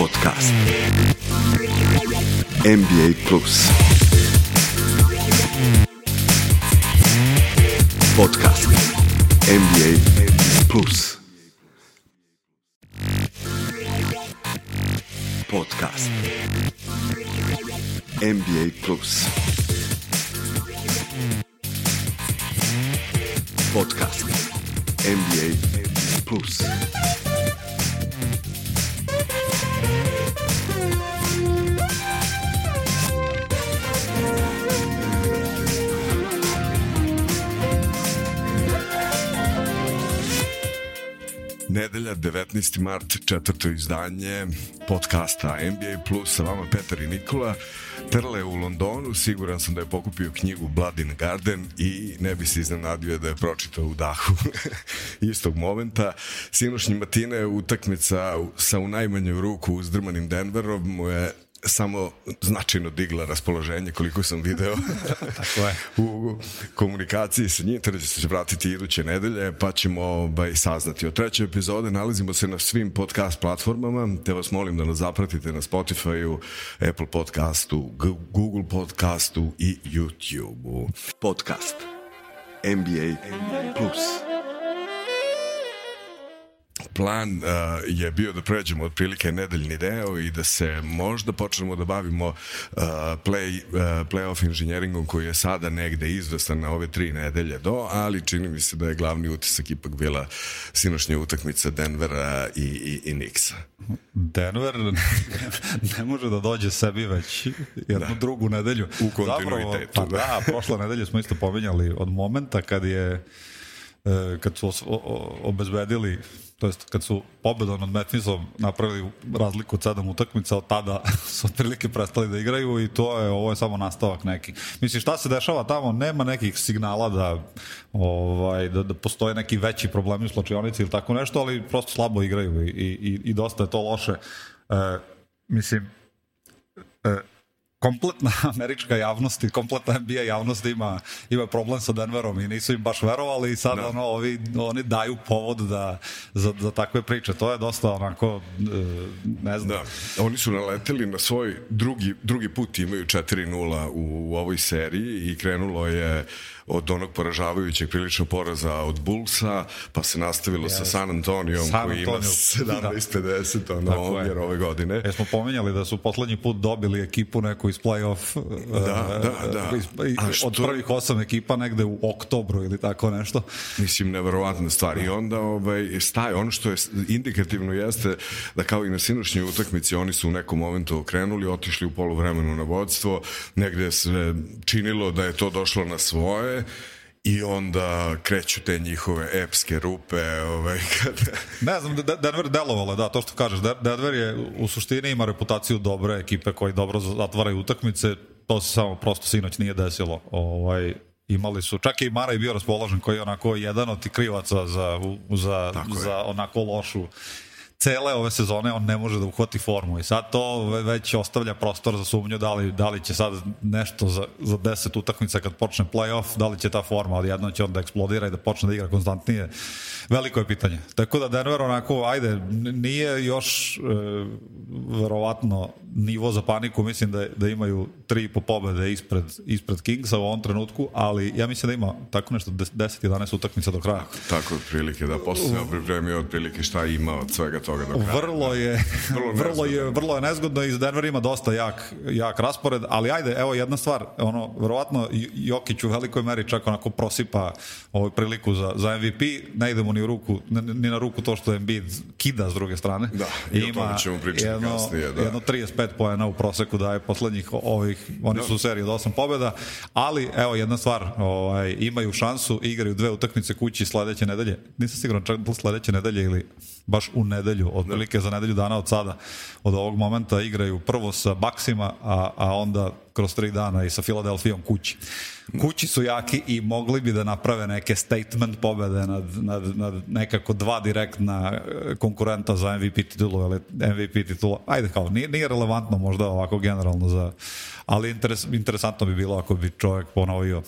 Podcast. NBA Plus. Podcast. NBA Plus. Podcast. NBA Plus. Podcast. NBA Plus. Nedelja, 19. mart, četvrto izdanje podcasta NBA Plus sa vama Petar i Nikola. Terle je u Londonu, siguran sam da je pokupio knjigu Blood in Garden i ne bi se iznenadio da je pročitao u dahu istog momenta. Sinošnji Matine utakmica sa u najmanju ruku uzdrmanim Denverom mu je samo značajno digla raspoloženje koliko sam video Tako je. u komunikaciji sa njim, tada će se vratiti iduće nedelje, pa ćemo ovaj, saznati. Od treće epizode nalazimo se na svim podcast platformama, te vas molim da nas zapratite na Spotify-u, Apple podcastu, Google podcastu i YouTube-u. Podcast. NBA Plus. Plan uh, je bio da pređemo otprilike nedeljni deo i da se možda počnemo da bavimo uh, play, uh, playoff inženjeringom koji je sada negde izvestan na ove tri nedelje do, ali čini mi se da je glavni utisak ipak bila sinošnja utakmica Denvera i, i, i Nixa. Denver ne može da dođe sebi već jednu da. drugu nedelju. U kontinuitetu. Zapravo, pa da, prošle nedelje smo isto pomenjali od momenta kad je e, kad su obezbedili to jest kad su pobedom nad Memphisom napravili razliku od sedam utakmica, od tada su otprilike prestali da igraju i to je, ovo je samo nastavak neki. Mislim, šta se dešava tamo? Nema nekih signala da, ovaj, da, da postoje neki veći problemi u slučajonici ili tako nešto, ali prosto slabo igraju i, i, i dosta je to loše. E, mislim, e, kompletna američka javnost i kompletna NBA javnost ima, ima problem sa Denverom i nisu im baš verovali i sad da. ono, ovi, oni daju povod da, za, za takve priče. To je dosta onako, e, ne znam. Da, oni su naleteli na svoj drugi, drugi put imaju 4-0 u, u ovoj seriji i krenulo je od onog poražavajućeg prilično poraza od Bullsa, pa se nastavilo yes. sa San Antonijom San koji ima 17-50 da. ono, omjer ove godine. E smo pomenjali da su poslednji put dobili ekipu neku iz play-off da, uh, da, da. Iz, što... od prvih osam ekipa negde u oktobru ili tako nešto. Mislim, neverovatna stvar. I onda ovaj, staje, ono što je indikativno jeste da kao i na sinošnjoj utakmici oni su u nekom momentu okrenuli, otišli u polovremenu na vodstvo, negde se činilo da je to došlo na svoje, i onda kreću te njihove epske rupe ovaj, kada... ne znam, Denver delovalo, da, to što kažeš Denver je u suštini ima reputaciju dobre ekipe koji dobro zatvaraju utakmice to se samo prosto sinoć nije desilo ovaj, imali su, čak i Mara je bio raspoložen koji je onako jedan od krivaca za, za, za onako lošu cele ove sezone on ne može da uhvati formu i sad to već ostavlja prostor za sumnju da li, da li će sad nešto za, za 10 utakmica kad počne playoff, da li će ta forma odjedno će on da eksplodira i da počne da igra konstantnije. Veliko je pitanje. Tako da Denver onako, ajde, nije još e, verovatno nivo za paniku, mislim da, da imaju tri po pobede ispred, ispred Kingsa u ovom trenutku, ali ja mislim da ima tako nešto 10-11 utakmica do kraja. Tako, tako otprilike, da posle se pripremio otprilike šta ima od svega toga do kraja. Vrlo je, vrlo, vrlo je, vrlo je nezgodno i Denver ima dosta jak, jak raspored, ali ajde, evo jedna stvar, ono, verovatno Jokić u velikoj meri čak onako prosipa ovu priliku za, za MVP, ne idemo ni, u ruku, ni na ruku to što Embiid kida s druge strane. Da, i ima o tome ćemo pričati jedno, kasnije. Da. Jedno 35 poena u proseku daje poslednjih ovih, oni su u seriji od 8 pobjeda, ali evo jedna stvar, ovaj, imaju šansu, igraju dve utakmice kući sledeće nedelje. Nisam siguran čak da sledeće nedelje ili baš u nedelju, otprilike za nedelju dana od sada, od ovog momenta igraju prvo sa Baksima, a, a onda kroz tri dana i sa Filadelfijom kući. Kući su jaki i mogli bi da naprave neke statement pobede nad, nad, nad nekako dva direktna e, konkurenta za MVP titulu, ali MVP titula, ajde kao, nije, nije relevantno možda ovako generalno za, ali interes, interesantno bi bilo ako bi čovjek ponovio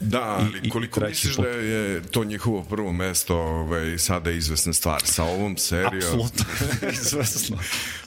Da, ali i- i koliko treći misliš put. da je to njihovo prvo mesto ovaj, sada izvesna stvar sa ovom serijom? Apsolutno, izvesno.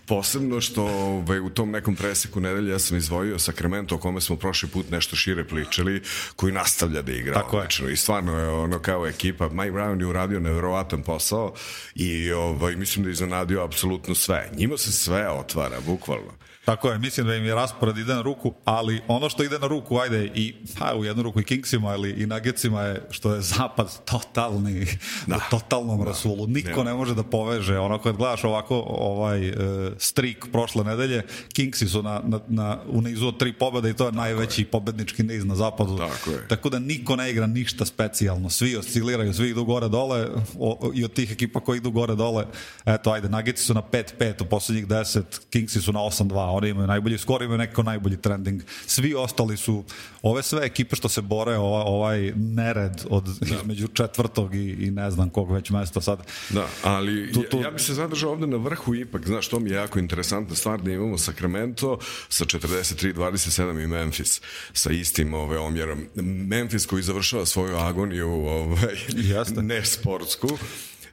Posebno što ovaj, u tom nekom preseku nedelje ja sam izvojio Sacramento o kome smo prošli put nešto šire pričali, koji nastavlja da igra Tako je. odlično. I stvarno je ono kao ekipa. Mike Brown je uradio nevjerovatan posao i ovaj, mislim da je iznenadio apsolutno sve. Njima se sve otvara, bukvalno. Tako je, mislim da im je raspored ide na ruku, ali ono što ide na ruku, ajde, i ha, u jednu ruku i Kingsima ili i Nuggetsima je što je zapad totalni, da. u totalnom rasulu. Niko Nema. ne može da poveže. Ono kad gledaš ovako ovaj e, strik prošle nedelje, Kingsi su na, na, na, u nizu od tri pobjede i to je najveći pobednički niz na zapadu. Tako je. Tako da niko ne igra ništa specijalno. Svi osciliraju, svi idu gore dole o, o, i od tih ekipa koji idu gore dole, eto ajde, Nuggetsi su na 5-5 u poslednjih 10, Kingsi su na 8-2, oni imaju najbolji skor, imaju neko najbolji trending. Svi ostali su, ove sve ekipe što se bore, ova, ovaj nered od između četvrtog i, i ne znam kog već mesta sad. Da, ali Tu- tu- Ja, ja bi se zadržao ovde na vrhu ipak, znaš, to mi je jako interesantna stvar da imamo Sacramento sa 43-27 i Memphis sa istim ove, omjerom. Memphis koji završava svoju agoniju ovaj, Jeste. ne sportsku,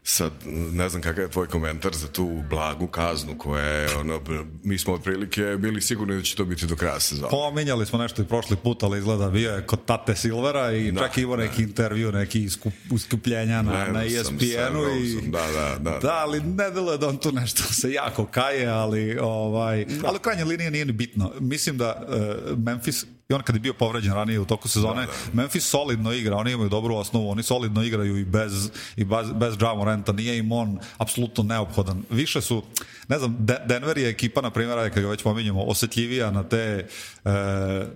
Sad, ne znam kakav je tvoj komentar za tu blagu kaznu koja je, ono, mi smo otprilike bili sigurni da će to biti do kraja sezona. Pominjali smo nešto i prošli put, ali izgleda bio je kod Tate Silvera i Da, čak imao neki intervju, neki iskup, iskupljenja na, Gledao na ESPN-u i da, da, da. Da, ali ne deluje da on tu nešto se jako kaje, ali ovaj, ali u krajnjoj liniji nije ni bitno. Mislim da uh, Memphis i on kad je bio povređen ranije u toku sezone, da, da. Memphis solidno igra, oni imaju dobru osnovu, oni solidno igraju i bez, i bez, bez Ja Moranta, nije im on apsolutno neophodan. Više su, ne znam, De Denver je ekipa, na primjer, ajde, kad ga već pominjemo, osetljivija na te, e,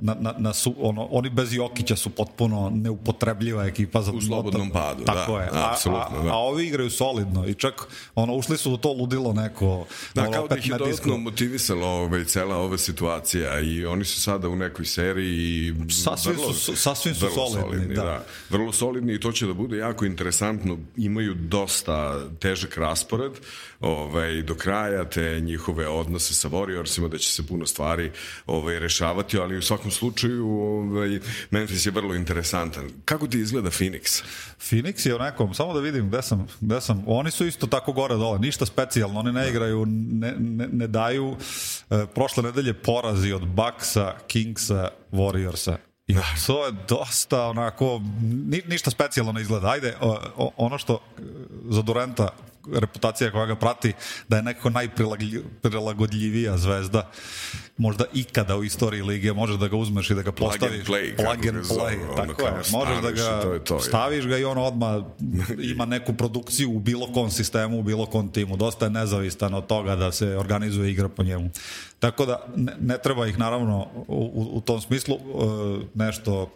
na, na, na su, ono, oni bez Jokića su potpuno neupotrebljiva ekipa za U slobodnom padu, Tako da, je. A, apsolutno, a, da. a ovi igraju solidno i čak ono ušli su u to ludilo neko Da, ono, kao da ih je dodatno motivisala ovaj, cela ova situacija i oni su sada u nekoj seriji i Sasvim su- sasvim su vrlo solidni, da. da. Vrlo solidni i to će da bude jako interesantno. Imaju dosta težak raspored ovaj, do kraja, te njihove odnose sa Warriorsima, da će se puno stvari ovaj, rešavati, ali u svakom slučaju ovaj, Memphis je vrlo interesantan. Kako ti izgleda Phoenix? Phoenix je u nekom, samo da vidim gde sam, gde sam, oni su isto tako gore dole, ništa specijalno, oni ne igraju, ne, ne, ne daju e, prošle nedelje porazi od Bucksa, Kingsa, Warriorsa. I to je dosta onako, ni, ništa specijalno ne izgleda. Ajde, o, o, ono što e, za Durenta reputacija koja ga prati da je nekako najprilagodljivija zvezda možda ikada u istoriji lige možeš da ga uzmeš i da ga postaviš play, plug and ga zove, play ono tako je, možeš da ga to to, staviš ga i on odmah ima neku produkciju u bilo kom sistemu, u bilo kom timu. Dosta je nezavistan od toga da se organizuje igra po njemu. Tako da ne, ne treba ih naravno u, u, tom smislu uh, nešto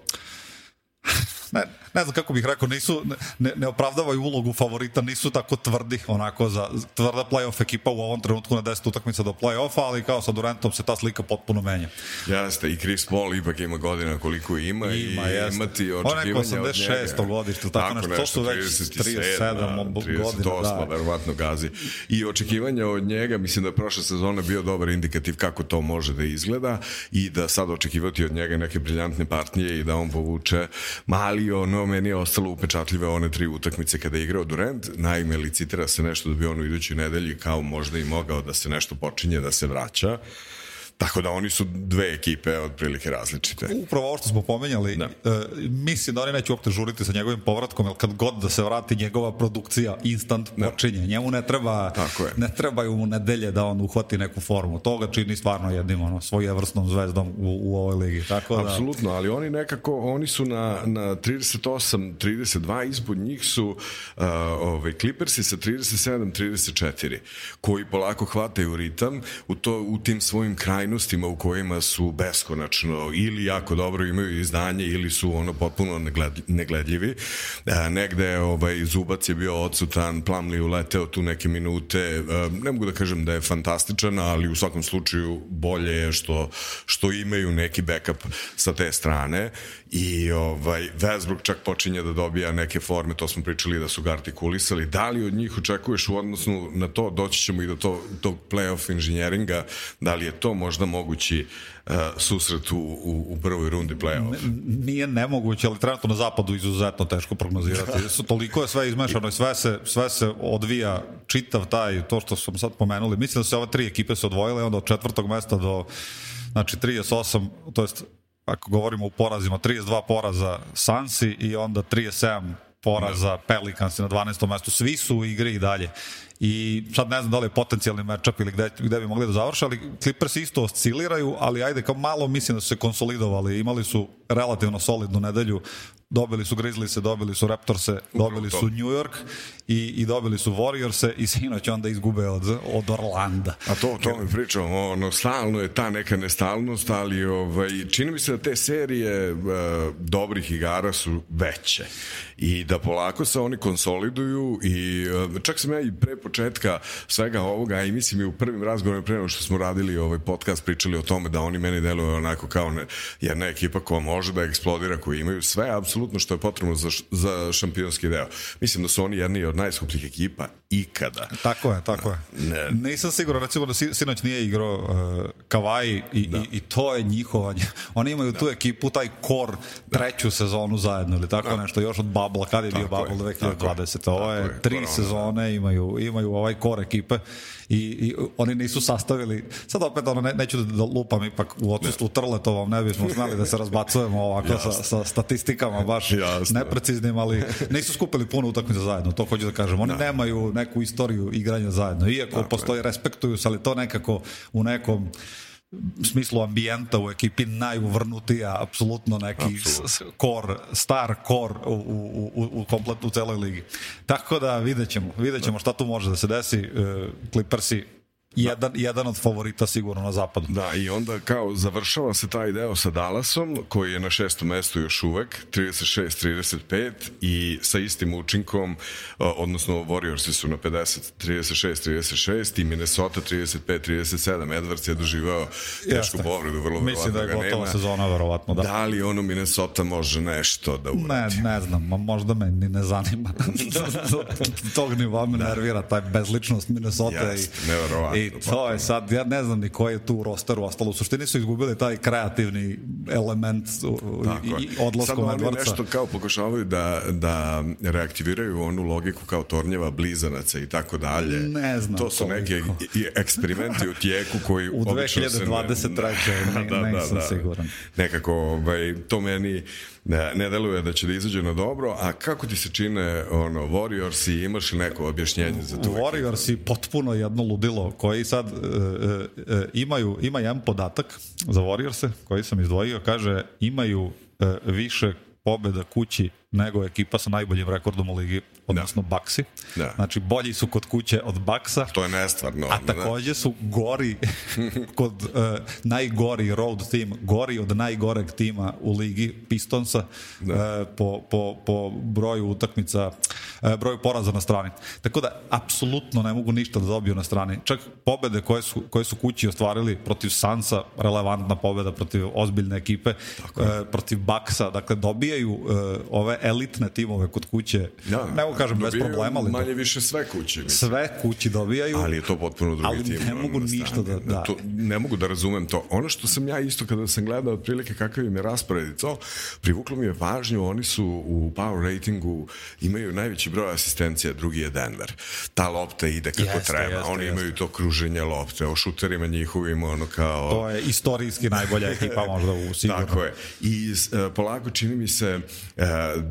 ne, ne znam kako bih rekao, nisu, ne, ne opravdavaju ulogu favorita, nisu tako tvrdi, onako za tvrda playoff ekipa u ovom trenutku na 10 utakmica do playoffa, ali kao sa Durantom se ta slika potpuno menja. Jeste, i Chris Paul ipak ima godina koliko ima, Ima, i jeste. imati On je očekivanja od njega. 86. godište, tako nešto, to su već 37 godina, 38, da. verovatno gazi. I očekivanja od njega, mislim da je prošla sezona bio dobar indikativ kako to može da izgleda i da sad očekivati od njega neke briljantne partije i da on povuče mali ono, meni je ostalo upečatljive one tri utakmice kada je igrao Durant, naime licitira se nešto da bi on u idućoj nedelji kao možda i mogao da se nešto počinje da se vraća. Tako da oni su dve ekipe otprilike različite. Upravo ovo što smo pomenjali, Da. e, mislim da oni neće uopšte žuriti sa njegovim povratkom, jer kad god da se vrati njegova produkcija instant počinje. Njemu ne treba, Tako je. ne trebaju mu nedelje da on uhvati neku formu. To ga čini stvarno jednim ono, svojevrsnom zvezdom u, u ovoj ligi. Tako da, Apsolutno, ali oni nekako, oni su na, na 38, 32, ispod njih su uh, ovaj, Clippersi sa 37, 34, koji polako hvataju ritam u, to, u tim svojim krajnostima u kojima su beskonačno ili jako dobro imaju izdanje ili su ono potpuno negled, negledljivi. Uh, negde ovaj, Zubac je bio odsutan, Plamli uleteo tu neke minute, uh, ne mogu da kažem da je fantastičan, ali u svakom slučaju bolje je što, što imaju neki backup sa te strane i ovaj, Westbrook čak počinje da dobija neke forme, to smo pričali da su ga artikulisali. Da li od njih očekuješ u odnosu na to, doći ćemo i do to, tog playoff inženjeringa, da li je to možda mogući uh, susret u, u, u prvoj rundi play-off. Nije nemoguće, ali trenutno na zapadu izuzetno teško prognozirati. Su, toliko je sve izmešano i sve se, sve se odvija čitav taj, to što smo sad pomenuli. Mislim da se ove tri ekipe se odvojile onda od četvrtog mesta do znači 38, to jest ako govorimo u porazima, 32 poraza Sansi i onda 37 poraza Pelicans na 12. mestu. Svi su u igri i dalje. I sad ne znam da li je potencijalni matchup ili gde, gde bi mogli da završe, ali Clippers isto osciliraju, ali ajde kao malo mislim da su se konsolidovali. Imali su relativno solidnu nedelju dobili su Grizzlies, dobili su Raptorse, dobili su New York i, i dobili su Warriorse i sinoć onda izgube od, od Orlanda. A to, to mi pričamo, ono, stalno je ta neka nestalnost, ali ovaj, čini mi se da te serije uh, dobrih igara su veće i da polako se oni konsoliduju i uh, čak sam ja i pre početka svega ovoga i mislim i u prvim razgovorima pre nego što smo radili ovaj podcast pričali o tome da oni meni deluju onako kao ne, jedna ekipa koja može da eksplodira, koji imaju sve apsolutno što je potrebno za, za šampionski deo. Mislim da su oni jedni od najskupljih ekipa ikada. Tako je, tako je. Ne. Nisam siguran, recimo da sinoć nije igrao uh, Kavaj i, da. i, i to je njihovanje. Oni imaju da. tu ekipu, taj kor treću sezonu zajedno ili tako da. nešto, još od Babla, kada je tako bio Babla 2020. Ovo je tri korona, sezone, imaju, imaju ovaj kor ekipe i, i oni nisu sastavili, sad opet ono, ne, neću da lupam ipak u odsustvu Trletovom, ne bismo znali da se razbacujemo ovako sa, sa statistikama baš Jasne. nepreciznim, ali nisu skupili puno utakmica zajedno, to hoću da kažem. Oni da. nemaju neku istoriju igranja zajedno, iako Tako postoji, je. respektuju se, ali to nekako u nekom smislu ambijenta u ekipi najuvrnutija apsolutno neki kor, star kor u, u, u, u kompletu u celoj ligi. Tako da vidjet ćemo, vidjet ćemo šta tu može da se desi. Uh, Clippersi jedan, da. jedan od favorita sigurno na zapadu. Da, i onda kao završava se taj deo sa Dallasom, koji je na šestom mestu još uvek, 36-35 i sa istim učinkom, odnosno Warriorsi su na 50, 36-36 i Minnesota 35-37. Edwards je doživao tešku povredu, vrlo Mislim da je gotova sezona, verovatno, da. Da li ono Minnesota može nešto da uradi? Ne, ne znam, možda me ni ne zanima. Tog nivoa me nervira taj bezličnost Minnesota yes, i, neverovatno To je sad, ja ne znam ni ko je tu u rosteru ostalo. U suštini su izgubili taj kreativni element i, i odlaskom Edwardsa. Sad oni nešto kao pokušavaju da, da reaktiviraju onu logiku kao tornjeva, blizanaca i tako dalje. Ne znam. To su neke i eksperimenti u tijeku koji u 2023. Ne, da, da, nisam da, da. siguran. Nekako, ovaj, to meni ne, ne deluje da će da izađe na dobro, a kako ti se čine ono, Warriors i imaš li neko objašnjenje za to? Warriors i potpuno jedno ludilo koji sad e, e, e, imaju, ima jedan podatak za Warriors koji sam izdvojio, kaže imaju e, više pobeda kući nego ekipa sa najboljim rekordom u ligi, odnosno da. Baxi. Da. Znači, bolji su kod kuće od Baksa. To je nestvarno. A takođe su gori kod uh, najgori road team, gori od najgoreg tima u ligi Pistonsa da. uh, po, po, po broju utakmica, uh, broju poraza na strani. Tako da, apsolutno ne mogu ništa da dobiju na strani. Čak pobede koje su, koje su kući ostvarili protiv Sansa, relevantna pobeda protiv ozbiljne ekipe, uh, protiv Baksa, dakle, dobijaju uh, ove elitne timove kod kuće. Ja, ne mogu kažem bez problema, ali manje više sve kuće. Mislim. Sve kući dobijaju. Ali je to potpuno drugi ali tim. ne mogu ništa da, da. To, ne mogu da razumem to. Ono što sam ja isto kada sam gledao otprilike kakav im je raspored i to, privuklo mi je pažnju, oni su u power ratingu imaju najveći broj asistencija, drugi je Denver. Ta lopta ide kako jeste, treba. Jeste, oni jeste. imaju to kruženje lopte, o šuterima njihovim, ono kao... To je istorijski najbolja ekipa možda u sigurno. Tako je. I uh, polako čini mi se uh,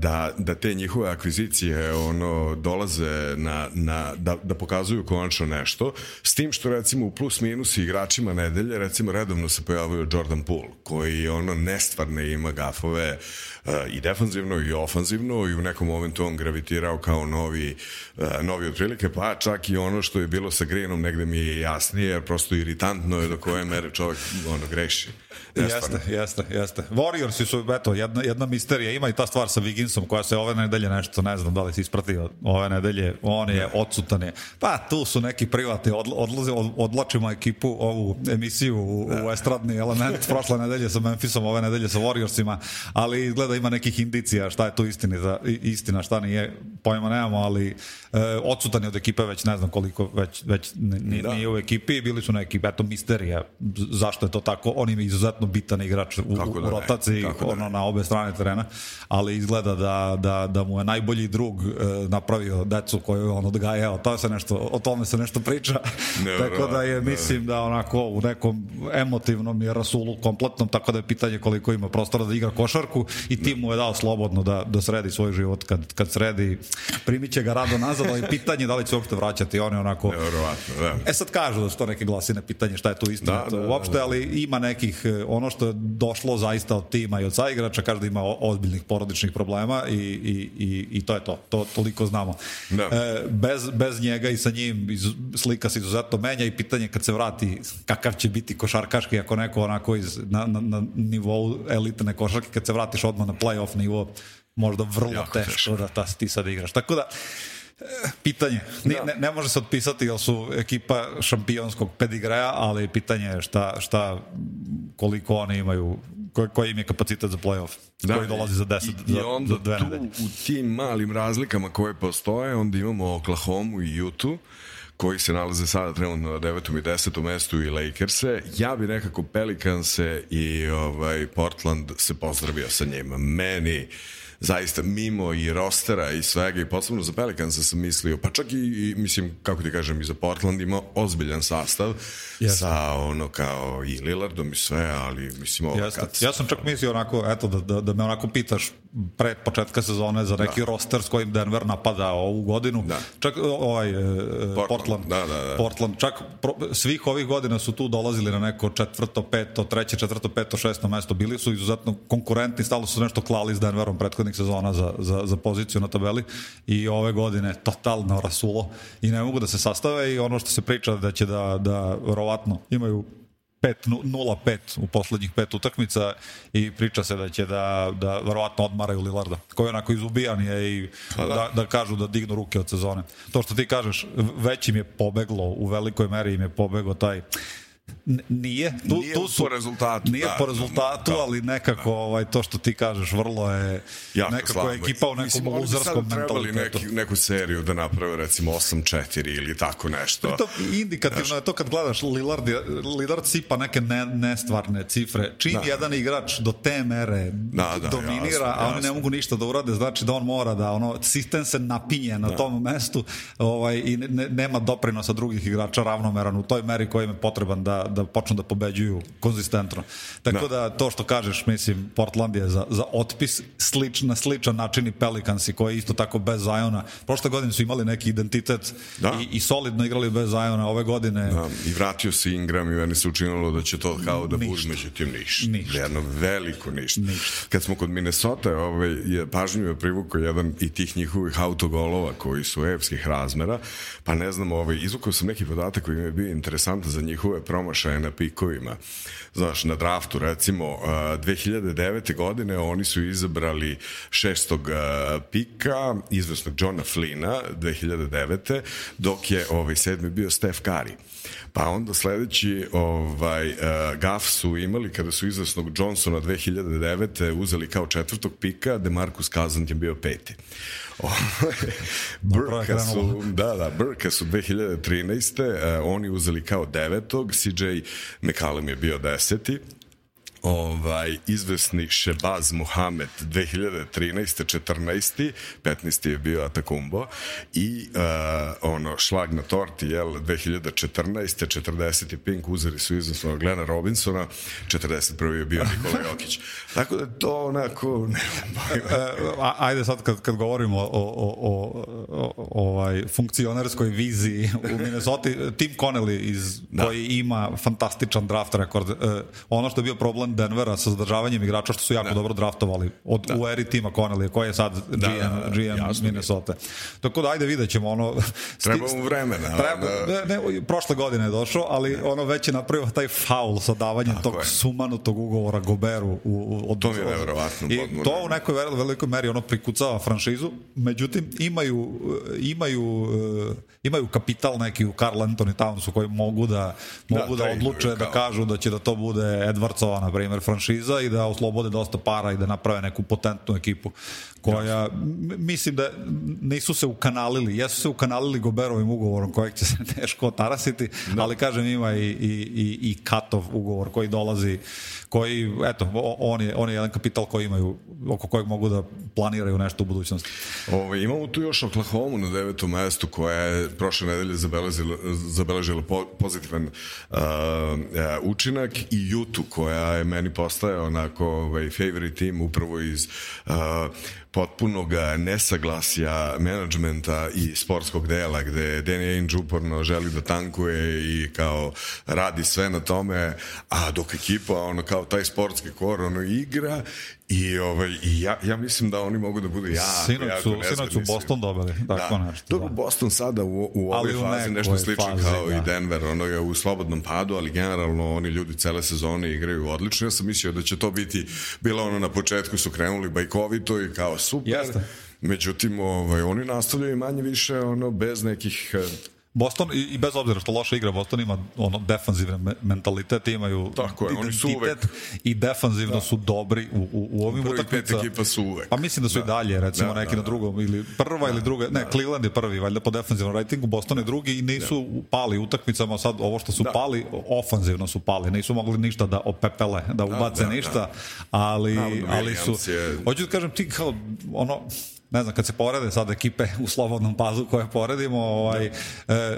da, da te njihove akvizicije ono, dolaze na, na, da, da pokazuju konačno nešto, s tim što recimo u plus minus igračima nedelje, recimo redovno se pojavio Jordan Poole, koji ono nestvarne ima gafove uh, i defanzivno i ofanzivno i u nekom momentu on gravitirao kao novi, uh, novi otprilike, pa čak i ono što je bilo sa Greenom negde mi je jasnije, jer prosto iritantno je do koje mere čovjek ono, greši. Jeste, jeste, jeste. Warriorsi su, eto, jedna, jedna misterija, ima i ta stvar sa Wigginsom koja se ove nedelje nešto, ne znam da li si ispratio, ove nedelje, on je odsutan je. Pa tu su neki privatni, odl, odlaze, od, odlačimo ekipu, ovu emisiju u, u estradni element, prošle nedelje sa Memphisom, ove nedelje sa Warriorsima, ali izgleda ima nekih indicija šta je tu istini za, istina, šta nije, pojma nemamo, ali e, odsutan je od ekipe već ne znam koliko, već, već nije, da. nije u ekipi, bili su neki, eto, misterija, zašto je to tako, on im je izuzetno bitan igrač u, da u rotaciji, da ono, na obe strane terena, ali izgleda da, da, da mu je najbolji drug e, napravio decu koju on odgajao, to se nešto, o tome se nešto priča, ne, tako da je, mislim da onako u nekom emotivnom je rasulu kompletnom, tako da je pitanje koliko ima prostora da igra košarku i tim mu je dao slobodno da, da sredi svoj život kad, kad sredi, primit će ga rado nazad, ali pitanje da li će uopšte vraćati, on je onako... Nevjerovatno, da. E sad kažu da su to neke glasine pitanje šta je tu istina da, da, uopšte, da. ali ima nekih, e, ono što je došlo zaista od tima i od saigrača, kaže da ima ozbiljnih porodičnih problema i, i, i, i to je to, to toliko znamo. Da. E, bez, bez njega i sa njim iz, slika se izuzetno menja i pitanje kad se vrati kakav će biti košarkaški ako neko onako iz, na, na, na nivou elitne košarke kad se vratiš odmah na playoff nivo možda vrlo jako teško, teško da ta, ti sad igraš. Tako da, pitanje. Ne, da. ne, ne može se otpisati jer su ekipa šampionskog pedigreja, ali pitanje je šta, šta koliko oni imaju koji, koji im je kapacitet za playoff da, koji dolazi za 10 i, za, i onda za dve tu, nedelje. u tim malim razlikama koje postoje onda imamo Oklahoma i Utah koji se nalaze sada trenutno na 9. i 10. mestu i Lakers-e. Ja bi nekako Pelicans-e i ovaj, Portland se pozdravio sa njima. Meni zaista mimo i rostera i svega i posebno za Pelicansa sam mislio, pa čak i, i mislim, kako ti kažem, i za Portland ima ozbiljan sastav yes. sa ono kao i Lillardom i sve, ali mislim ovo kad... Ja sam čak mislio onako, eto, da, da, da me onako pitaš pre početka sezone za neki da. roster s kojim Denver napada ovu godinu. Da. Čak ovaj e, Portland, Portland, da, da, da. Portland čak pro, svih ovih godina su tu dolazili na neko četvrto, peto, treće, četvrto, peto, šesto mesto. Bili su izuzetno konkurentni, stalo su nešto klali s Denverom prethodnih sezona za, za, za poziciju na tabeli i ove godine totalno rasulo i ne mogu da se sastave i ono što se priča da će da, da verovatno imaju 0-5 u poslednjih pet utakmica i priča se da će da, da verovatno odmaraju Lillarda, koji onako izubijan je i pa da. da, da kažu da dignu ruke od sezone. To što ti kažeš, već im je pobeglo, u velikoj meri im je pobeglo taj nije, tu, nije tu su, po rezultatu. Nije da, po rezultatu, da, ali nekako da. ovaj, to što ti kažeš vrlo je jako nekako slabo. je ekipa u nekom luzarskom mentalitetu. Neki, neku seriju da naprave recimo 8-4 ili tako nešto. To indikativno Znaš, je to kad gledaš Lillard, Lillard sipa neke ne, nestvarne cifre. Čim da. jedan igrač do te mere da, da, dominira, jasno, a oni jasno. ne mogu ništa da urade, znači da on mora da ono, sistem se napinje na da. tom mestu ovaj, i ne, nema doprinosa drugih igrača ravnomeran u toj meri kojim je potreban da da, počnu da pobeđuju konzistentno. Tako da. da to što kažeš, mislim, Portland je za, za otpis slič, na sličan način i Pelicansi koji isto tako bez Zajona. Prošle godine su imali neki identitet da. i, i solidno igrali bez Zajona ove godine. Da, i vratio se Ingram i meni se učinilo da će to kao da bude međutim ništa. ništa. Jedno veliko ništa. ništa. Kad smo kod Minnesota, ovaj, je pažnjivo privukao jedan i tih njihovih autogolova koji su evskih razmera, pa ne znam, ovaj, izvukao sam neki podatak koji mi je bio interesantan za njihove promašaje na pikovima. Znaš, na draftu recimo 2009. godine oni su izabrali šestog pika, izvesnog Johna Flina 2009. dok je ovaj sedmi bio Steph Curry. Pa onda sledeći ovaj, uh, gaf su imali kada su izvesnog Johnsona 2009. uzeli kao četvrtog pika, Demarcus Cousins je bio peti. Brka su, da, da, Brka su 2013. Uh, eh, oni uzeli kao devetog, CJ McCallum je bio deseti, ovaj, izvesni Šebaz Muhamed 2013. 14. 15. je bio Atakumbo i uh, ono šlag na torti jel 2014. 40. Pink uzeli su izvesno Glena Robinsona 41. je bio Nikola Jokić tako da to onako ne ajde sad kad, kad govorimo o, o, o, o ovaj funkcionerskoj viziji u Minnesota Tim Connelly iz, da. koji ima fantastičan draft rekord uh, ono što je bio problem Denvera sa zadržavanjem igrača što su jako dobro draftovali od da. u eri tima Connelly koji je sad GM, da, GM jasno Minnesota. Tako da ajde vidjet ćemo ono... Treba mu vremena. Treba, ne, ne, prošle godine je došao, ali ono već je napravio taj faul sa davanjem Tako tog je. sumanutog ugovora Goberu. U, u, od, to mi je nevjerovatno. I to u nekoj velikoj meri ono prikucava franšizu, međutim imaju, imaju, imaju kapital neki u Carl Anthony Townsu koji mogu da, mogu da, da odluče da kažu da će da to bude Edwardsova, na primjer, franšiza i da oslobode dosta para i da naprave neku potentnu ekipu koja, mislim da nisu se ukanalili, jesu se ukanalili Goberovim ugovorom kojeg će se teško otarasiti, da. ali kažem ima i, i, i, i Katov ugovor koji dolazi, koji, eto, on je, on je jedan kapital koji imaju, oko kojeg mogu da planiraju nešto u budućnosti. Ove, imamo tu još Oklahoma na devetom mestu koja je prošle nedelje zabeležila, zabeležila po, pozitivan uh, učinak i Jutu koja je meni postaje onako ovaj, favorite team upravo iz uh, potpunog nesaglasja menadžmenta i sportskog dela gde Danny Ainge uporno želi da tankuje i kao radi sve na tome, a dok ekipa ono kao taj sportski kor ono igra I, ovaj, i ja, ja mislim da oni mogu da budu jako, sinoć jako su, Sinoć su Boston dobili, tako da. nešto. Da. Boston sada u, u ovoj fazi nešto slično fazi, kao da. i Denver, ono je u slobodnom padu, ali generalno oni ljudi cele sezone igraju odlično. Ja sam mislio da će to biti, bilo ono na početku su krenuli bajkovito i kao super. Jeste. Međutim, ovaj, oni nastavljaju manje više ono, bez nekih Boston, i, i bez obzira što loše igra, Boston ima ono defanzivne mentalitet, imaju Tako je, oni su uvek. i defanzivno da. su dobri u, u, u ovim utakmicama. Prvi pet ekipa su uvek. Pa mislim da su da. i dalje, recimo da, neki da, na drugom, ili prva da, ili druga, ne, da. Cleveland je prvi, valjda po defanzivnom ratingu, Boston je drugi i nisu da. pali utakmicama, sad ovo što su da. pali, ofanzivno su pali, nisu mogli ništa da opepele, da ubace da, da, ništa, ali, da, ali su, je... hoću da kažem, ti kao, ono, ne znam, kad se porede sad ekipe u slobodnom pazu koje poredimo, ovaj, da. e,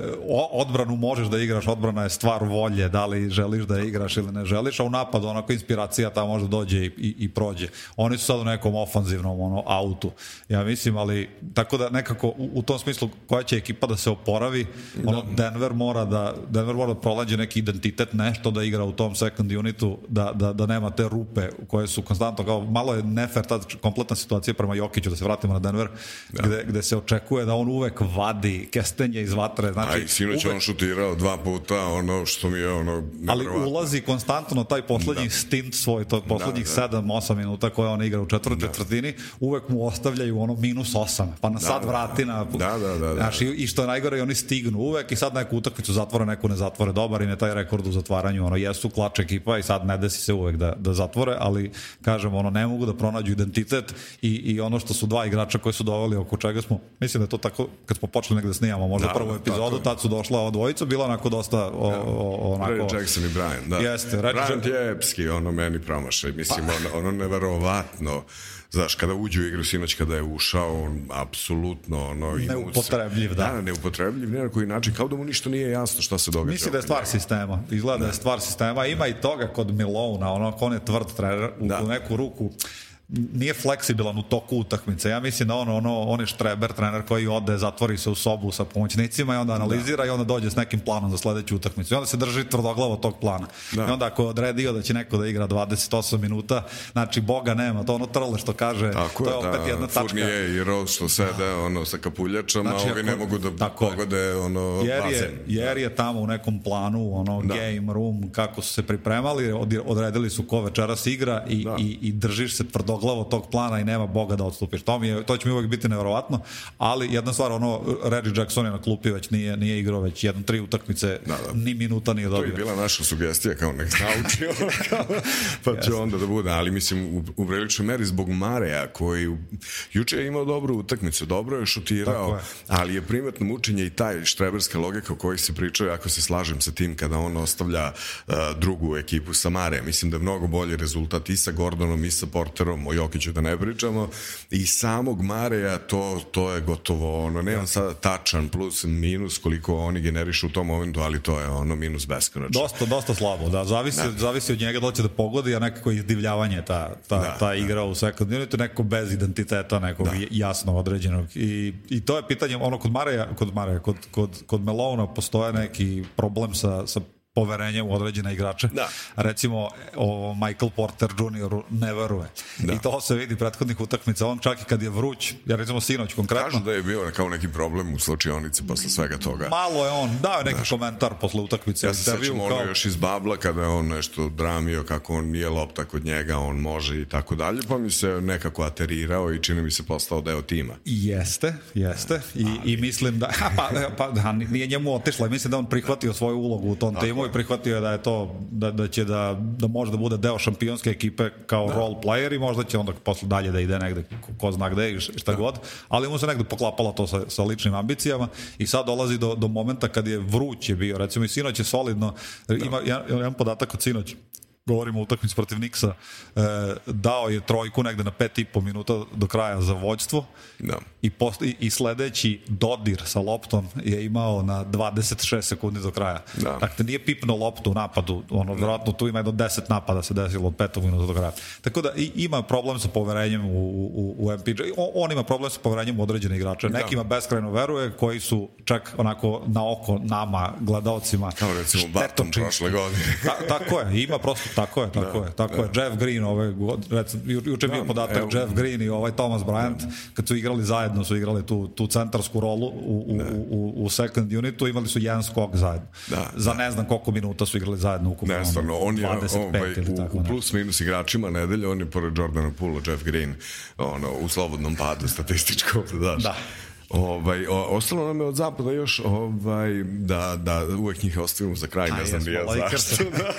odbranu možeš da igraš, odbrana je stvar volje, da li želiš da igraš ili ne želiš, a u napadu onako inspiracija ta može dođe i, i, i prođe. Oni su sad u nekom ofanzivnom ono, autu, ja mislim, ali tako da nekako u, u tom smislu koja će ekipa da se oporavi, ono, da. Denver mora da Denver mora da prolađe neki identitet, nešto da igra u tom second unitu, da, da, da nema te rupe koje su konstantno, kao malo je nefer ta kompletna situacija prema Jokiću, da se vratimo na Denver, da. gde, gde se očekuje da on uvek vadi kestenje iz vatre. Znači, Aj, sinoć uvek... on šutirao dva puta, ono što mi je ono... Ali ulazi konstantno taj poslednji da. stint svoj, to poslednjih da, da. 7-8 minuta koje on igra u četvrtoj da. četvrtini, uvek mu ostavljaju ono minus 8, pa na da, sad da, vrati na... Da, da, da. da. Znači, i što je najgore, oni stignu uvek i sad neku utakmicu zatvore, neku ne zatvore. Dobar im je taj rekord u zatvaranju, ono, jesu klač ekipa i sad ne desi se uvek da, da zatvore, ali kažem, ono, ne mogu da pronađu identitet i, i ono što su dva igrača koji su doveli oko čega smo, mislim da je to tako, kad smo počeli negde da snijamo, možda da, prvu epizodu, tad su došla ova dvojica, bila onako dosta o, da. o, onako... Ray Jackson i Brian, da. Jeste, Reggie Brian je epski, ono meni promašaj, mislim, pa. ono, ono neverovatno, Znaš, kada uđe u igru sinoć, kada je ušao, on apsolutno ono, neupotrebljiv, da. Da, neupotrebljiv, ne na koji način, kao da mu ništa nije jasno šta se događa. Misli da je stvar sistema, izgleda da je stvar sistema, ima i toga kod Milona, ono, on je tvrd trener, u, da. u neku ruku, nije fleksibilan u toku utakmice. Ja mislim da on, ono, on je štreber, trener koji ode, zatvori se u sobu sa pomoćnicima i onda analizira da. i onda dođe s nekim planom za sledeću utakmicu. I onda se drži tvrdoglavo tog plana. Da. I onda ako je odredio da će neko da igra 28 minuta, znači Boga nema, to ono trle što kaže, tako to je opet da, jedna tačka. Furnije i Rose što sede ono, sa kapuljačama, znači, ovi ne mogu da tako pogode ono, jer je, jer je tamo u nekom planu, ono, da. game room, kako su se pripremali, odredili su ko večeras igra i, da. i, i držiš se tvrdo tvrdoglavo tog plana i nema Boga da odstupiš. To, mi je, to će mi uvek biti nevjerovatno, ali jedna stvar, ono, Reggie Jackson je na klupi već nije, nije igrao već jedno, tri utakmice, da, da. ni minuta nije dobio. To je bila naša sugestija kao nek nauči, pa će onda da bude, ali mislim u, u priličnoj meri zbog Mareja koji juče je imao dobru utakmicu, dobro je šutirao, je. ali je primetno mučenje i taj štreberska logika o kojoj se pričao, ako se slažem sa tim kada on ostavlja uh, drugu ekipu sa Mare, mislim da je mnogo bolji rezultat i sa Gordonom i sa Porterom o Jokiću da ne pričamo, i samog Mareja to, to je gotovo, ono, nemam sada tačan plus minus koliko oni generišu u tom momentu, ali to je ono minus beskonačno. Dosta, dosta slabo, da, zavisi, da. zavisi od njega da će da pogodi, a nekako izdivljavanje ta, ta, da, ta igra da. u second unitu, neko bez identiteta, nekog da. jasno određenog. I, I to je pitanje, ono, kod Mareja, kod Mareja, kod, kod, kod Melona postoje neki problem sa, sa poverenje u određene igrače. Da. Recimo, o, Michael Porter Jr. ne veruje. Da. I to se vidi prethodnih utakmica. On čak i kad je vruć, ja recimo sinoć konkretno, Kažu da je bio kao neki problem u slučionici posle svega toga. malo je on dao je neki komentar posle utakmice. Ja se sećam ono kao- još iz Babla kada je on nešto dramio kako on nije lopta kod njega, on može i tako dalje, pa mi se nekako aterirao i čini mi se postao deo tima. Jeste, jeste. I, i mislim da, pa, pa da, nije njemu otišla. Mislim da on prihvatio svoju ulogu u tom timu i prihvatio je da je to, da, da će da, da može da bude deo šampionske ekipe kao role player i možda će onda posle dalje da ide negde ko, ko zna gde i šta god. Ali mu se negde poklapalo to sa, sa ličnim ambicijama i sad dolazi do, do momenta kad je vruć je bio. Recimo i sinoć je solidno. Ima jedan, jedan podatak od sinoć govorimo o utakmici protiv Niksa, e, dao je trojku negde na pet i po minuta do kraja za vođstvo Da. i, post, i, i sledeći dodir sa loptom je imao na 26 sekundi do kraja. Da. Dakle, nije pipnuo loptu u napadu, ono, vjerojatno tu ima jedno 10 napada se desilo od petog minuta do kraja. Tako da i, ima problem sa poverenjem u, u, u MPJ. O, on ima problem sa poverenjem u određene igrače. Nekima beskrajno veruje, koji su čak onako na oko nama, gledalcima, Kao recimo Barton prošle godine. Ta, tako je, ima prosto, tako je, tako je, tako je. Jeff Green, ove, god- recimo, ju, juče je bio Da, podatak, evo. Jeff Green i ovaj Thomas Bryant, kad su igrali zajedno, su igrali tu, tu centarsku rolu u, u, u, u second unitu, imali su jedan skok zajedno. Da, Za ne znam koliko minuta su igrali zajedno ukupno. Ne, stvarno, on je 25 ovaj, ili u, tako u nešto. plus minus igračima nedelje, on je pored Jordana Pula, Jeff Green, ono, u slobodnom padu statističkom, znaš. Da. Ovaj, o, ostalo nam je od zapada još ovaj, da, da uvek njih ostavimo za kraj, A, ne znam ni ja zašto. Da.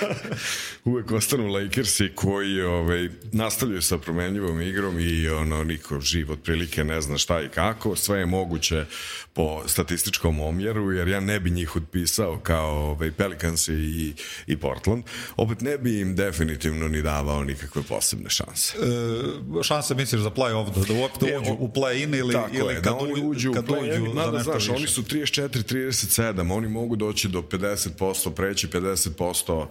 uvek ostanu Lakersi koji ovaj, nastavljaju sa promenljivom igrom i ono, niko živ otprilike ne zna šta i kako. Sve je moguće po statističkom omjeru, jer ja ne bi njih otpisao kao ovaj, Pelicans i, i Portland. Opet ne bi im definitivno ni davao nikakve posebne šanse. E, šanse misliš za play-off, da, da uopšte E, uđu u play-in ili, ili je, kad, da oni uđu, kad u play-in, uđu za nešto znaš, više? oni su 34-37, oni mogu doći do 50%, preći 50%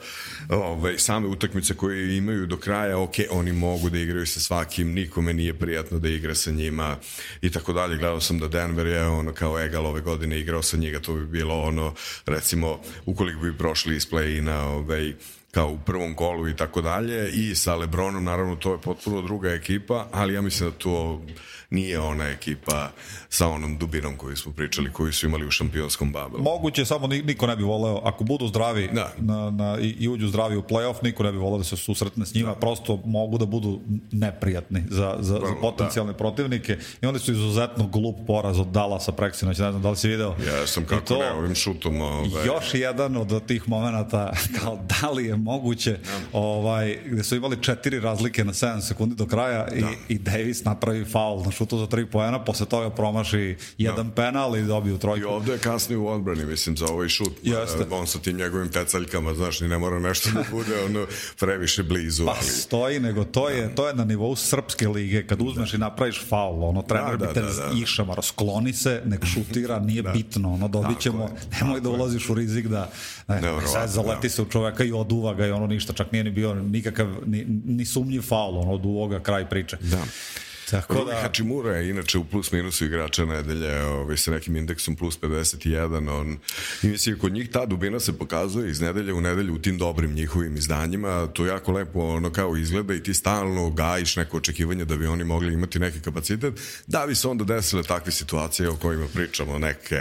ovaj, same utakmice koje imaju do kraja, ok, oni mogu da igraju sa svakim, nikome nije prijatno da igra sa njima i tako dalje. Gledao sam da Denver je ono kao egal ove godine igrao sa njega, to bi bilo ono, recimo, ukoliko bi prošli iz play-ina, ovaj, kao u prvom kolu i tako dalje i sa Lebronom naravno to je potpuno druga ekipa ali ja mislim da to nije ona ekipa sa onom dubinom koju smo pričali koju su imali u šampionskom babelu Moguće, samo ni- niko ne bi voleo, ako budu zdravi Da. na, na, i, i uđu zdravi u playoff, niko ne bi voleo da se susretne s njima, prosto mogu da budu neprijatni za, za, za Vrlo, potencijalne protivnike. I onda su izuzetno glup poraz od Dallasa preksinoć, ne znam da li si video. ja sam I kako to- ne ovim šutom ovaj, Još jedan od tih momenata, kao da li je moguće, ovaj, gde su imali četiri razlike na 7 sekundi do kraja i, i Davis napravi faul na šutu za tri poena, posle toga promaši jedan penal i dobiju i trojku. ovde je kasnije u odbrani mislim za ovaj šut Jeste. Eh, on sa tim njegovim pecaljkama znaš ni ne mora nešto da bude ono previše blizu Pa ali stoji, nego to je, to je na nivou srpske lige, kad uzmeš i napraviš faul, ono, trener Da, bi te da, da, da. išamar, skloni se, nek šutira, nije bitno, ono, dobit ćemo, nemoj da ulaziš u rizik da, ne, Nevjerovatno, sad zaleti da. se u čoveka i oduva ga i ono ništa, čak nije ni bio nikakav, ni, ni sumnjiv faul, ono, oduvo ga kraj priče. da Tako Rui da, Hachimura je inače u plus minusu igrača nedelje ovaj, sa nekim indeksom plus 51 on, i mislim kod njih ta dubina se pokazuje iz nedelje u nedelju u tim dobrim njihovim izdanjima to jako lepo ono kao izgleda i ti stalno gajiš neko očekivanje da bi oni mogli imati neki kapacitet. Da bi se onda desile takve situacije o kojima pričamo neke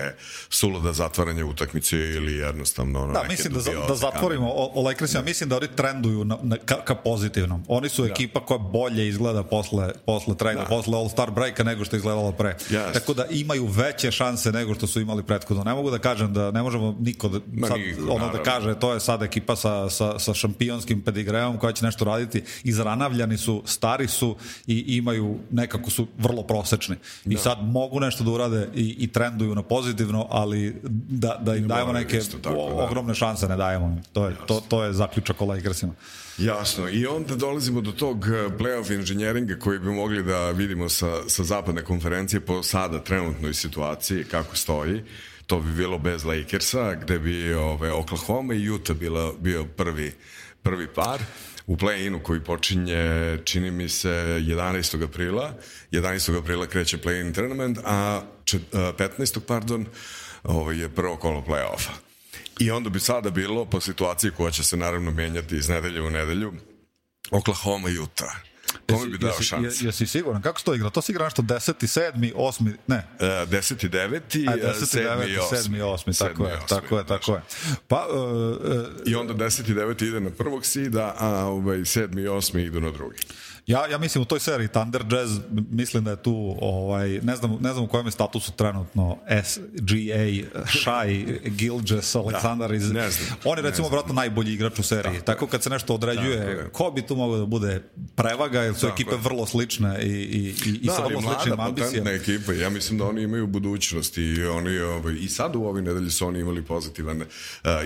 suluda zatvaranja utakmice ili jednostavno ono, Da, neke mislim da, za- da zatvorimo o, o Lakersima, mislim da oni trenduju na, na, ka, ka pozitivnom. Oni su ekipa koja bolje izgleda posle, posle trenda, Da. posle All-Star breaka nego što je izgledalo pre. Jeste. Tako da imaju veće šanse nego što su imali prethodno. Ne mogu da kažem da ne možemo niko da, Ma sad, niko, ono da naravno. kaže to je sad ekipa sa, sa, sa šampionskim pedigreom koja će nešto raditi. Izranavljani su, stari su i imaju, nekako su vrlo prosečni. I sad mogu nešto da urade i, i trenduju na pozitivno, ali da, da im dajemo moraju neke isto tako, o- da. ogromne šanse ne dajemo. To je, to, to je zaključak o Lakersima. Jasno, i onda dolazimo do tog eh, playoff inženjeringa koji bi mogli da vidimo sa, sa zapadne konferencije po sada trenutnoj situaciji kako stoji. To bi bilo bez Lakersa, gde bi ove, Oklahoma i Utah bila, bio prvi, prvi par u play-inu koji počinje, čini mi se, 11. aprila. 11. aprila kreće play-in tournament, a čet, a, 15. pardon, ovo je prvo kolo play-offa. I onda bi sada bilo, po situaciji koja će se naravno menjati iz nedelje u nedelju, Oklahoma, Utah. Kome bi dao jesi, šanse? Jesi siguran? Kako se to igra? To se igra nešto 10. 7. 8. Ne. E, 10. 9. A 10. 9. 7. 8. Tako je, tako je, tako je. Pa, uh, uh, I onda 10. 9. ide na prvog sida, a ovaj, 7. i 8. idu na drugi. Ja, ja mislim u toj seriji Thunder Jazz mislim da je tu ovaj ne znam ne znam u kojem je statusu trenutno SGA Shai Gilgis Aleksandar iz ne znam, on je recimo vjerojatno najbolji igrač u seriji. Tako, tako kad se nešto određuje ko bi tu mogao da bude prevaga jer su tako ekipe vrlo slične i i i, i da, sa vrlo sličnim ambicijama. ekipa. Ja mislim da oni imaju budućnost i oni ovaj i sad u ovoj nedelji su oni imali pozitivan uh,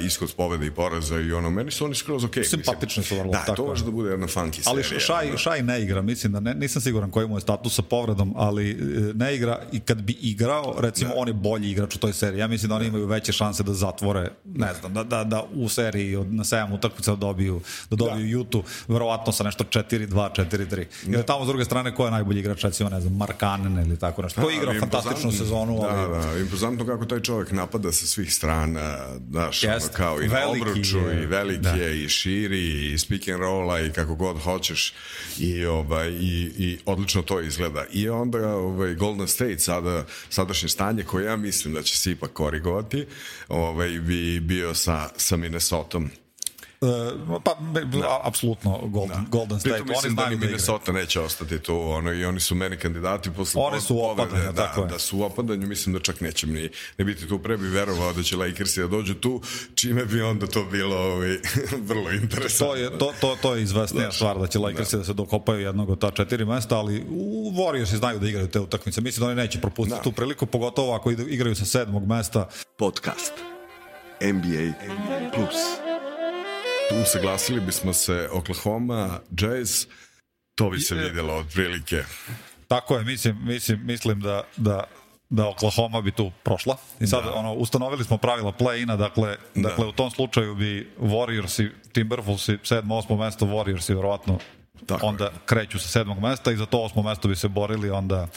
ishod pobede i poraza i ono meni su oni skroz okej. Okay, Simpatični su vrlo da, tako. to može da bude jedna funky Ali serija. Shai Shai ne igra, mislim da ne, nisam siguran koji mu je status sa povredom, ali e, ne igra i kad bi igrao, recimo on je bolji igrač u toj seriji. Ja mislim da oni imaju veće šanse da zatvore, ne znam, da, da, da u seriji od, na 7 utakmica dobiju, da dobiju da. Jutu, verovatno sa nešto 4-2, 4-3. Jer tamo s druge strane ko je najbolji igrač, recimo, ne znam, Markanen ili tako nešto. Ko igra fantastičnu sezonu, ali... Da, da, impozantno kako taj čovjek napada sa svih strana, daš, Jest, ono, kao i na obruču, je, i veliki da. je, i širi, i speak and rolla, i kako god hoćeš, i, ovaj, i, i odlično to izgleda. I onda ovaj, Golden State, sada, sadašnje stanje koje ja mislim da će se ipak korigovati, ovaj, bi bio sa, sa Minnesotom. Uh, pa, da. apsolutno Golden, da. Golden State. Pritom mislim oni da ni Minnesota neće ostati tu, ono, i oni su meni kandidati posle Oni su u opadanju, da, tako je. Da su u opadanju, mislim da čak neće ni ne biti tu, pre bi verovao da će Lakersi da dođu tu, čime bi onda to bilo ovaj, vrlo interesantno. To je, to, to, to je izvesnija da. stvar, da će Lakersi da. da se dokopaju jednog od ta četiri mesta, ali u Warriorsi znaju da igraju te utakmice. Mislim da oni neće propustiti da. tu priliku, pogotovo ako igraju sa sedmog mesta. Podcast NBA Plus usaglasili bismo se Oklahoma, Jazz, to bi se vidjelo otprilike. Tako je, mislim, mislim, mislim da, da da Oklahoma bi tu prošla. I sad da. ono ustanovili smo pravila play-ina, dakle, da. dakle u tom slučaju bi Warriors i Timberwolves i 7. 8. mesto Warriors i verovatno Tako onda je. kreću sa sedmog mesta i za to osmo mesto bi se borili onda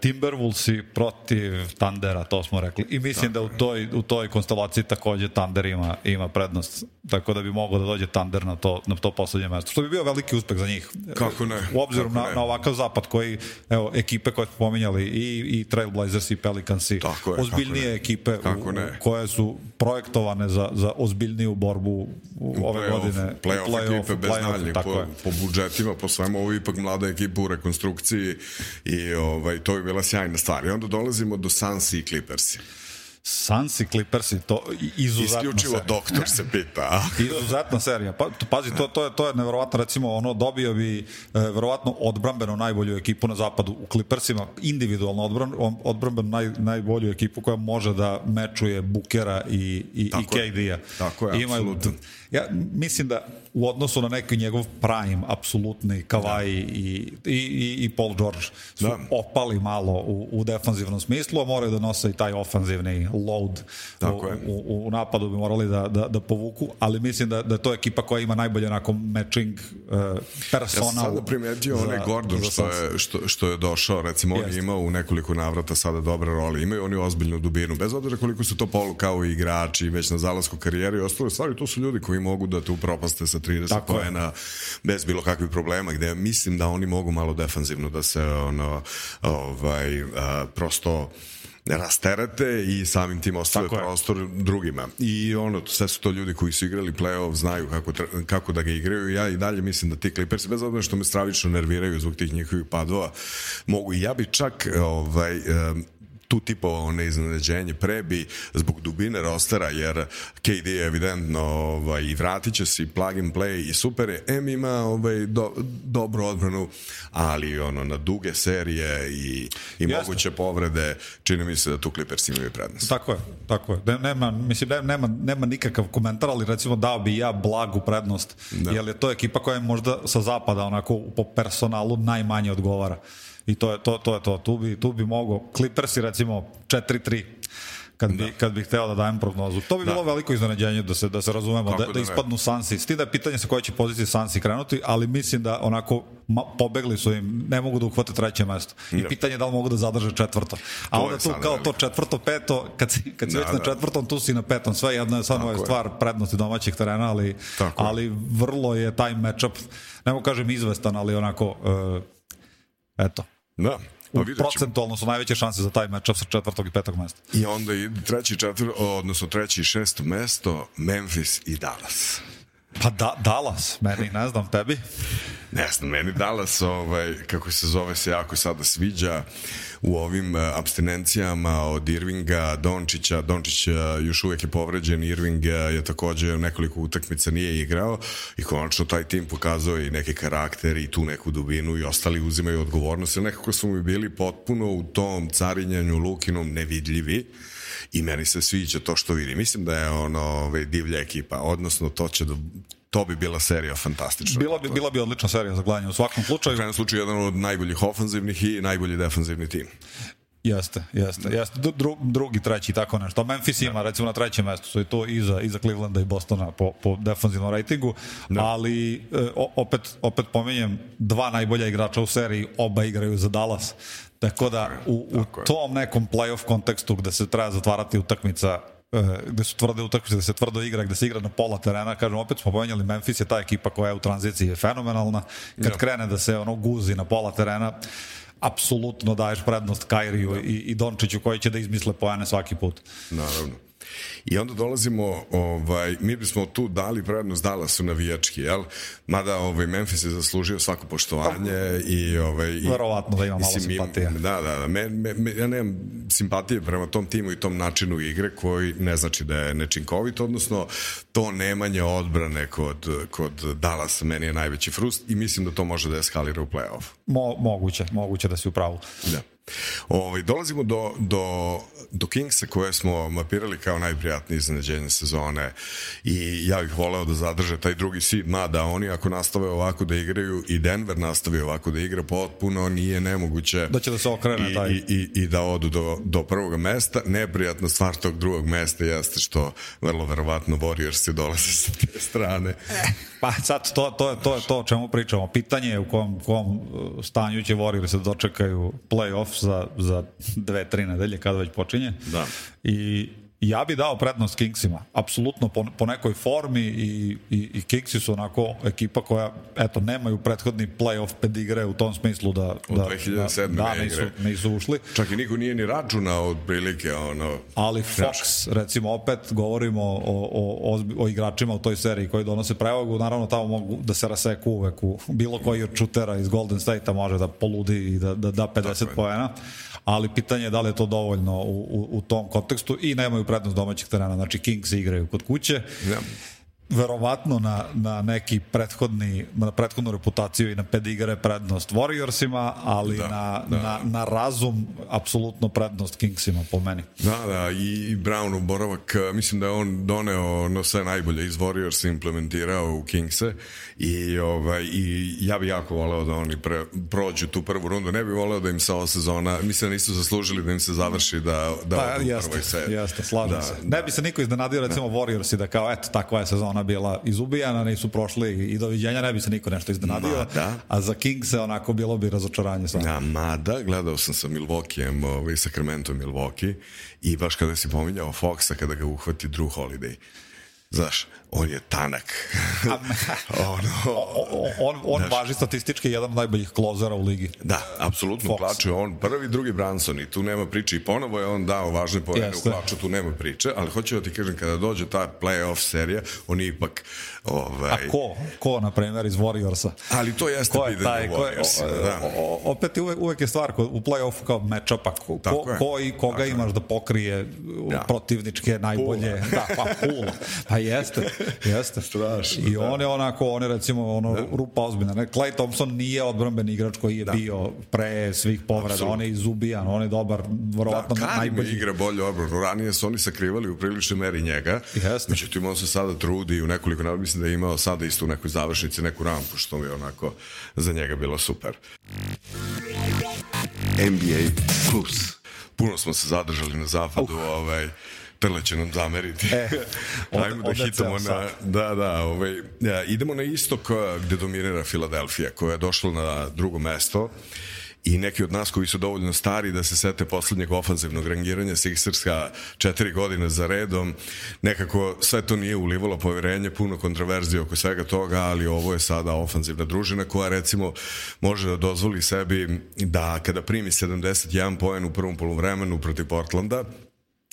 Timberwolvesi protiv Tandera, to smo rekli. I mislim da u toj, u toj konstelaciji takođe Tander ima, ima prednost. Tako da bi mogao da dođe Tander na to, na to poslednje mesto. Što bi bio veliki uspeh za njih. Kako ne? U obzirom na, ne? na ovakav zapad koji, evo, ekipe koje smo pominjali i, i Trailblazers i Pelicansi, Tako je, ozbiljnije kako ekipe kako u, ne? koje su projektovane za, za ozbiljniju borbu u ove play godine. Play-off, play ekipe bez daljnjeg, po, je. po budžetima, po svemu, ovo ipak mlada ekipa u rekonstrukciji i ovaj, to je bila sjajna stvar. I onda dolazimo do Sansi i Clippersi. Suns i Clippersi, to izuzetno Isključivo serija. doktor se pita. izuzetna serija. Pa, pazi, to, to, je, to je neverovatno, recimo, ono dobio bi e, verovatno odbrambeno najbolju ekipu na zapadu u Clippersima, individualno odbran, odbrambeno naj, najbolju ekipu koja može da mečuje Bukera i, i, Tako i KD-a. Tako je, Imaju, apsolutno. Ja mislim da u odnosu na neki njegov prime, apsolutni, Kawhi i, i, i, i Paul George su Da. opali malo u, u defanzivnom smislu, a moraju da nose i taj ofanzivni load Tako u, je. u, u napadu bi morali da, da, da povuku, ali mislim da, da je to ekipa koja ima najbolje onako matching uh, Ja personal. sam sada primetio onaj Gordon za što je, što, što je došao, recimo on je imao u nekoliko navrata sada dobre role, imaju oni ozbiljnu dubinu, bez obzira koliko su to polu kao i igrači, već na zalasku karijere i ostale stvari, to su ljudi koji mogu da te upropaste sa 30 Tako je. poena bez bilo kakvih problema, gde mislim da oni mogu malo defanzivno da se ono, ovaj, a, prosto rasterete i samim tim ostave prostor drugima. I ono, sve su to ljudi koji su igrali play-off, znaju kako, kako da ga igraju. Ja i dalje mislim da ti Clippers, bez obzira što me stravično nerviraju zbog tih njihovih padova, mogu i ja bi čak ovaj, tu tipovao na iznenađenje pre bi zbog dubine rostera jer KD je evidentno ovaj, i vratit će se i plug and play i super je M ima ovaj, do, dobru odbranu ali ono na duge serije i, i Jeste. moguće povrede čini mi se da tu Clippers imaju prednost Tako je, tako je. Ne, nema, mislim, ne, nema, nema nikakav komentar, ali recimo dao bi ja blagu prednost, da. jer je to ekipa koja je možda sa zapada onako po personalu najmanje odgovara. I to je to, to je to. Tu bi, tu bi mogo, Clippersi recimo 4-3, kad bi, kad bi hteo da dajem prognozu. To bi bilo veliko iznenađenje da se, da se razumemo, Kako da, da da ispadnu Sansi. S tim da je pitanje sa koje će pozicije Sansi krenuti, ali mislim da onako ma, pobegli su im, ne mogu da uhvate treće mesto. I Da. pitanje je da li mogu da zadrže četvrto. A To onda tu kao to četvrto, peto, kad si, kad si Da, već na da. četvrtom, tu si na petom. Sve jedno je samo je stvar prednosti domaćih terena, ali, Tako ali vrlo je taj matchup, ne mogu kažem izvestan, ali onako, e, eto, Da. Pa procentualno su najveće šanse za taj matchup sa četvrtog i petog mesta. I onda i treći četvr, odnosno treći i šesto mesto, Memphis i Dallas. Pa da, Dallas, meni ne znam, tebi. Ne znam, meni Dallas, ovaj, kako se zove, se jako sada sviđa u ovim eh, abstinencijama od Irvinga, Dončića. Dončić eh, još uvijek je povređen, Irving eh, je takođe nekoliko utakmica nije igrao i konačno taj tim pokazao i neki karakter i tu neku dubinu i ostali uzimaju odgovornost. Nekako su mi bili potpuno u tom carinjanju Lukinom nevidljivi i meni se sviđa to što vidi. Mislim da je ono ovaj, divlja ekipa, odnosno to će da to bi bila serija fantastična. Bila bi, bila bi odlična serija za gledanje u svakom U slučaju. krajnjem slučaju jedan od najboljih ofanzivnih i najbolji defanzivni tim. Jeste, jeste, jeste. Dru- Dru, drugi, treći, tako nešto. Memphis ima, recimo, na trećem mestu su i to iza, iza Clevelanda i Bostona po, po defanzivnom ratingu, ali e, opet, opet pomenjem dva najbolja igrača u seriji, oba igraju za Dallas. Tako da u, u tom nekom playoff kontekstu gde se treba zatvarati utakmica e, gde su tvrde utakmice, gde se tvrdo igra, gde se igra na pola terena, kažem, opet smo pomenjali Memphis je ta ekipa koja je u tranziciji je fenomenalna, kad krene da se ono guzi na pola terena, apsolutno daješ prednost Kairiju i, i Dončiću koji će da izmisle pojane svaki put. Naravno. I onda dolazimo, ovaj, mi bismo tu dali prednost Dallasu navijački, jel? Mada ovaj, Memphis je zaslužio svako poštovanje i... Ovaj, i, Verovatno da ima malo mislim, im- simpatije. Da, da, da. Me, me, me, ja nemam simpatije prema tom timu i tom načinu igre koji ne znači da je nečinkovit, odnosno to nemanje odbrane kod, kod Dallasa meni je najveći frust i mislim da to može da eskalira u play-off. Mo, moguće, moguće da si u pravu. Da. Ovaj, dolazimo do, do, do Kingsa koje smo mapirali kao najprijatnije iznenađenje sezone i ja bih voleo da zadrže taj drugi seed, mada oni ako nastave ovako da igraju i Denver nastavi ovako da igra potpuno nije nemoguće Da će da se okrene i, taj. i, i, i da odu do, do prvog mesta. Neprijatna stvar tog drugog mesta jeste što vrlo verovatno Warriors dolaze sa te strane. Pa sad, to, to, je, to je to o čemu pričamo. Pitanje je u kom, kom uh, stanju će Warriors da dočekaju play-off za, za dve, tri nedelje kada već počinje. Da. I ja bi dao prednost Kingsima, apsolutno po, po nekoj formi i, i, i Kingsi su onako ekipa koja, eto, nemaju prethodni playoff pedigre u tom smislu da, Od da, 2007. da, da nisu, nisu ušli. Čak i niko nije ni računao od prilike ono... Ali Fox, recimo opet govorimo o, o, o, o igračima u toj seriji koji donose prevagu, naravno tamo mogu da se raseku uvek u bilo koji od šutera iz Golden State-a može da poludi i da, da da 50 poena, ali pitanje je da li je to dovoljno u, u, u tom kontekstu i nemaju prednost domaćih terena, znači Kings igraju kod kuće, Ja. Verovatno na, na neki prethodni, na prethodnu reputaciju i na pedigre prednost Warriorsima, ali Da, na, da. na, na razum apsolutno prednost Kingsima po meni. Da, da, i Brown u boravak, eh, mislim da je on doneo ono sve najbolje iz Warriors implementirao u Kingse i, ovaj, i ja bi jako voleo da oni pre, prođu tu prvu rundu, ne bi voleo da im se ova sezona, mislim da nisu zaslužili da im se završi da, da Pa, odu u prvoj jeste, seriji. jeste, slažem Da, se. Ne bi se niko iznenadio, recimo Warriorsi, da kao, eto, takva je sezona bila izubijana, nisu prošli i doviđenja, ne bi se niko nešto iznenadio. Ma, da. A za Kings se onako bilo bi razočaranje sve. Ja, mada, gledao sam sa Milwaukeeem, ovaj, Sacramento Milwaukee i baš kada si pominjao Foxa, kada ga uhvati Drew Holiday. Znaš, on je tanak. ono, O- o- on, on važi statistički jedan od najboljih klozera u ligi. Da, apsolutno Fox. klaču je on prvi, drugi Branson i tu nema priče i ponovo je on dao važne poene u klaču, tu nema priče, ali hoću da ti kažem kada dođe ta playoff serija, on je ipak ovaj, A ko? Ko, na primjer, iz Warriorsa? ali to jeste Ko je taj? Ko je, Warriorsima, da. o- o- opet je uvek, uvek je stvar kod- u play-offu kao matchupa. Ko, ko, je. ko i koga Tako imaš da pokrije Da. protivničke najbolje. Da, pa pula. Pa jeste, jeste. Strašno, I da. on je onako, on je recimo ono, rupa ozbiljna. Ne? Clay Thompson nije odbranben igrač koji je bio pre svih povreda. On je izubijan, on je dobar, verovatno Da, najbolji. igra bolje odbranu. Ranije su oni sakrivali u priličnoj meri njega. Jeste. Međutim, on se sada trudi u nekoliko navrata. Mislim da je imao sada isto u nekoj završnici neku rampu, što mi je onako za njega bilo super. NBA Plus. puno smo se zadržali na zapadu, uh. ovaj, Trle će nam zameriti. E, Ajmo da hitamo na... Da, da, ovaj, ja, idemo na istok gde dominira Filadelfija, koja je došla na drugo mesto i neki od nas koji su dovoljno stari da se sete poslednjeg ofanzivnog rangiranja Sixerska četiri godine za redom, nekako sve to nije ulivalo poverenje, puno kontroverzije oko svega toga, ali ovo je sada ofanzivna družina koja recimo može da dozvoli sebi da kada primi 71 poen u prvom polovremenu protiv Portlanda,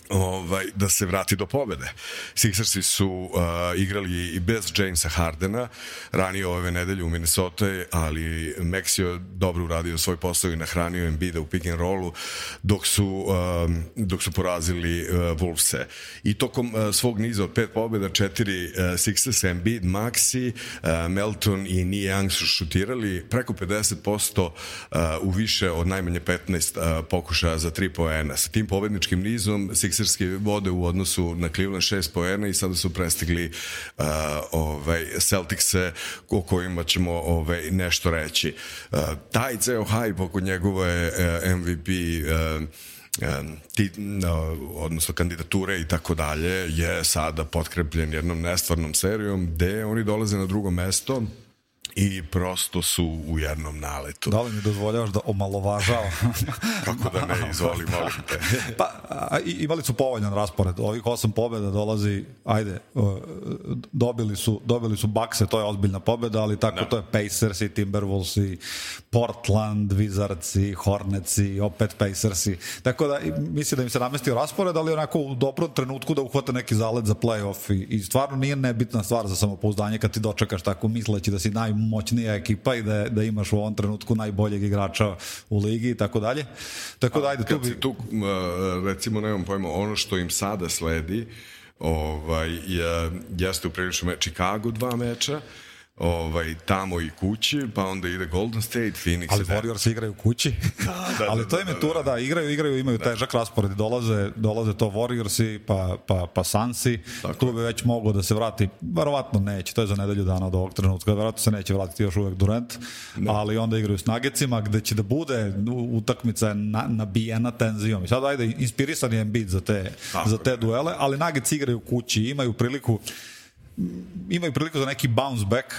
ovaj, da se vrati do pobede. Sixersi su uh, igrali i bez Jamesa Hardena ranije ove nedelje u Minnesota, ali Meksio dobro uradio svoj posao i nahranio Embiida u pick and rollu dok su, um, dok su porazili uh, Wolvese. I tokom uh, svog niza od pet pobeda, četiri uh, Sixers, Embiid, Maxi, uh, Melton i Nia Young su šutirali preko 50% uh, u više od najmanje 15 uh, pokušaja za tri poena. Sa tim pobedničkim nizom Sixers Sixerski vode u odnosu na Cleveland 6 poena i sada su prestigli uh, ovaj, Celticse o kojima ćemo ovaj, nešto reći. Uh, taj ceo hype oko njegove uh, MVP uh, ti, no, odnosno kandidature i tako dalje je sada potkrepljen jednom nestvarnom serijom gde oni dolaze na drugo mesto i prosto su u jednom naletu. Da li mi dozvoljavaš da omalovažava? Kako da ne, izvoli, molim te. pa, a, imali su povoljan raspored. Ovih osam pobjeda dolazi, ajde, dobili su, dobili su bakse, to je ozbiljna pobjeda, ali tako no. Da. to je Pacers i Timberwolves i Portland, Wizards i Hornets i opet Pacers i tako da mislim da im se namestio raspored, ali onako u dobrom trenutku da uhvate neki zalet za playoff i, i stvarno nije nebitna stvar za samopouzdanje kad ti dočekaš tako misleći da si naj moćnija ekipa i da, da imaš u ovom trenutku najboljeg igrača u ligi i tako dalje. Tako da, ajde, tu bi... tu, recimo, nemam pojma, ono što im sada sledi, ovaj, je, jeste u prilično me, Chicago dva meča, ovaj, tamo i kući, pa onda ide Golden State, Phoenix. Ali Warriors igraju kući. da, da, Ali to im je tura da igraju, igraju, imaju da. težak raspored. Dolaze, dolaze to Warriorsi, pa, pa, pa Sansi. Tako. Tu bi već moglo da se vrati. Verovatno neće, to je za nedelju dana od ovog trenutka. Verovatno se neće vratiti još uvek Durant. Ne. Ali onda igraju s Nagecima, gde će da bude utakmica na, nabijena tenzijom. I sad ajde, inspirisan je Embiid za te, Tako, za te duele, ali Nagec igraju kući, imaju priliku imaju priliku za neki bounce back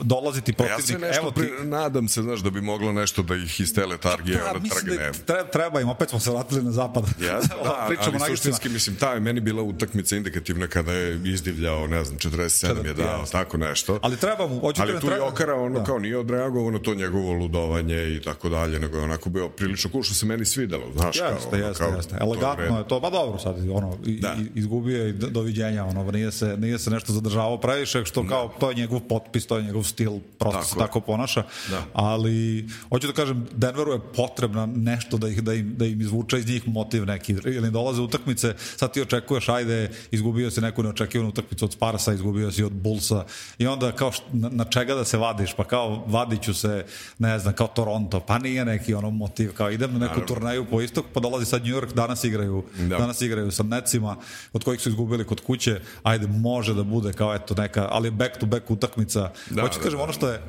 dolaziti protivnik. Ja se Evo ti... pri, nadam se, znaš, da bi moglo nešto da ih iz te letargije da, onda trgne. Da treba, treba im, opet smo se vratili na zapad. Ja, da, ali suštinski, mislim, ta je meni bila utakmica indikativna kada je izdivljao, ne znam, 47 je dao, ja, tako nešto. Ali treba mu, hoćete Ali tu treba... Jokara, ono, da. kao nije odreagovao na to njegovo ludovanje i tako dalje, nego je onako bio prilično što se meni svidelo, znaš, jeste, kao, jeste, kao, jeste. Elegantno je to, pa dobro sad, ono, da. izgubio je doviđenja, ono, nije se, nije se nešto zadržavao previše, što da. kao, to je njegov potpis, to je njegov stil, prosto tako se tako ponaša, da. ali hoću da kažem, Denveru je potrebna nešto da, ih, da, im, da im izvuče iz njih motiv neki, ili dolaze utakmice, sad ti očekuješ, ajde, izgubio si neku neočekivanu utakmicu od Sparsa, izgubio si od Bullsa, i onda kao št, na, na čega da se vadiš, pa kao vadit ću se, ne znam, kao Toronto, pa nije neki ono motiv, kao idem na neku Naravno. turneju po istok, pa dolazi sad New York, danas igraju, da. danas igraju sa Necima, od kojih su izgubili kod kuće, ajde, može da bude kao eto neka, ali back to back utakmica. Da, Hoću da, kažem, da, ono što je,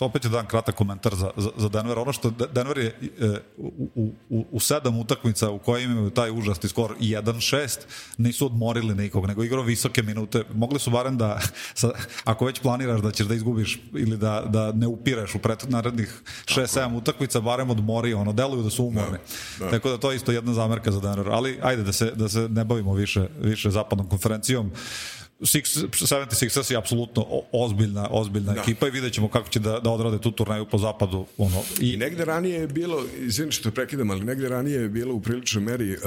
opet ću dan kratak komentar za, za, za Denver, ono što Denver je e, u, u, u sedam utakmica u kojima imaju taj užasni skor 1-6, nisu odmorili nikog, nego igrao visoke minute. Mogli su barem da, sa, ako već planiraš da ćeš da izgubiš ili da, da ne upireš u pret, narednih 6-7 utakmica, barem odmori, ono, deluju da su umorni. Da, da. Tako da to je isto jedna zamerka za Denver. Ali ajde da se, da se ne bavimo više, više zapadnom konferencijom. Six, 76ers je apsolutno ozbiljna, ozbiljna da. ekipa i vidjet ćemo kako će da, da odrade tu turnaju po zapadu. Ono. I, I negde ranije je bilo, izvim što prekidam, ali negde ranije je bilo u priličnoj meri uh,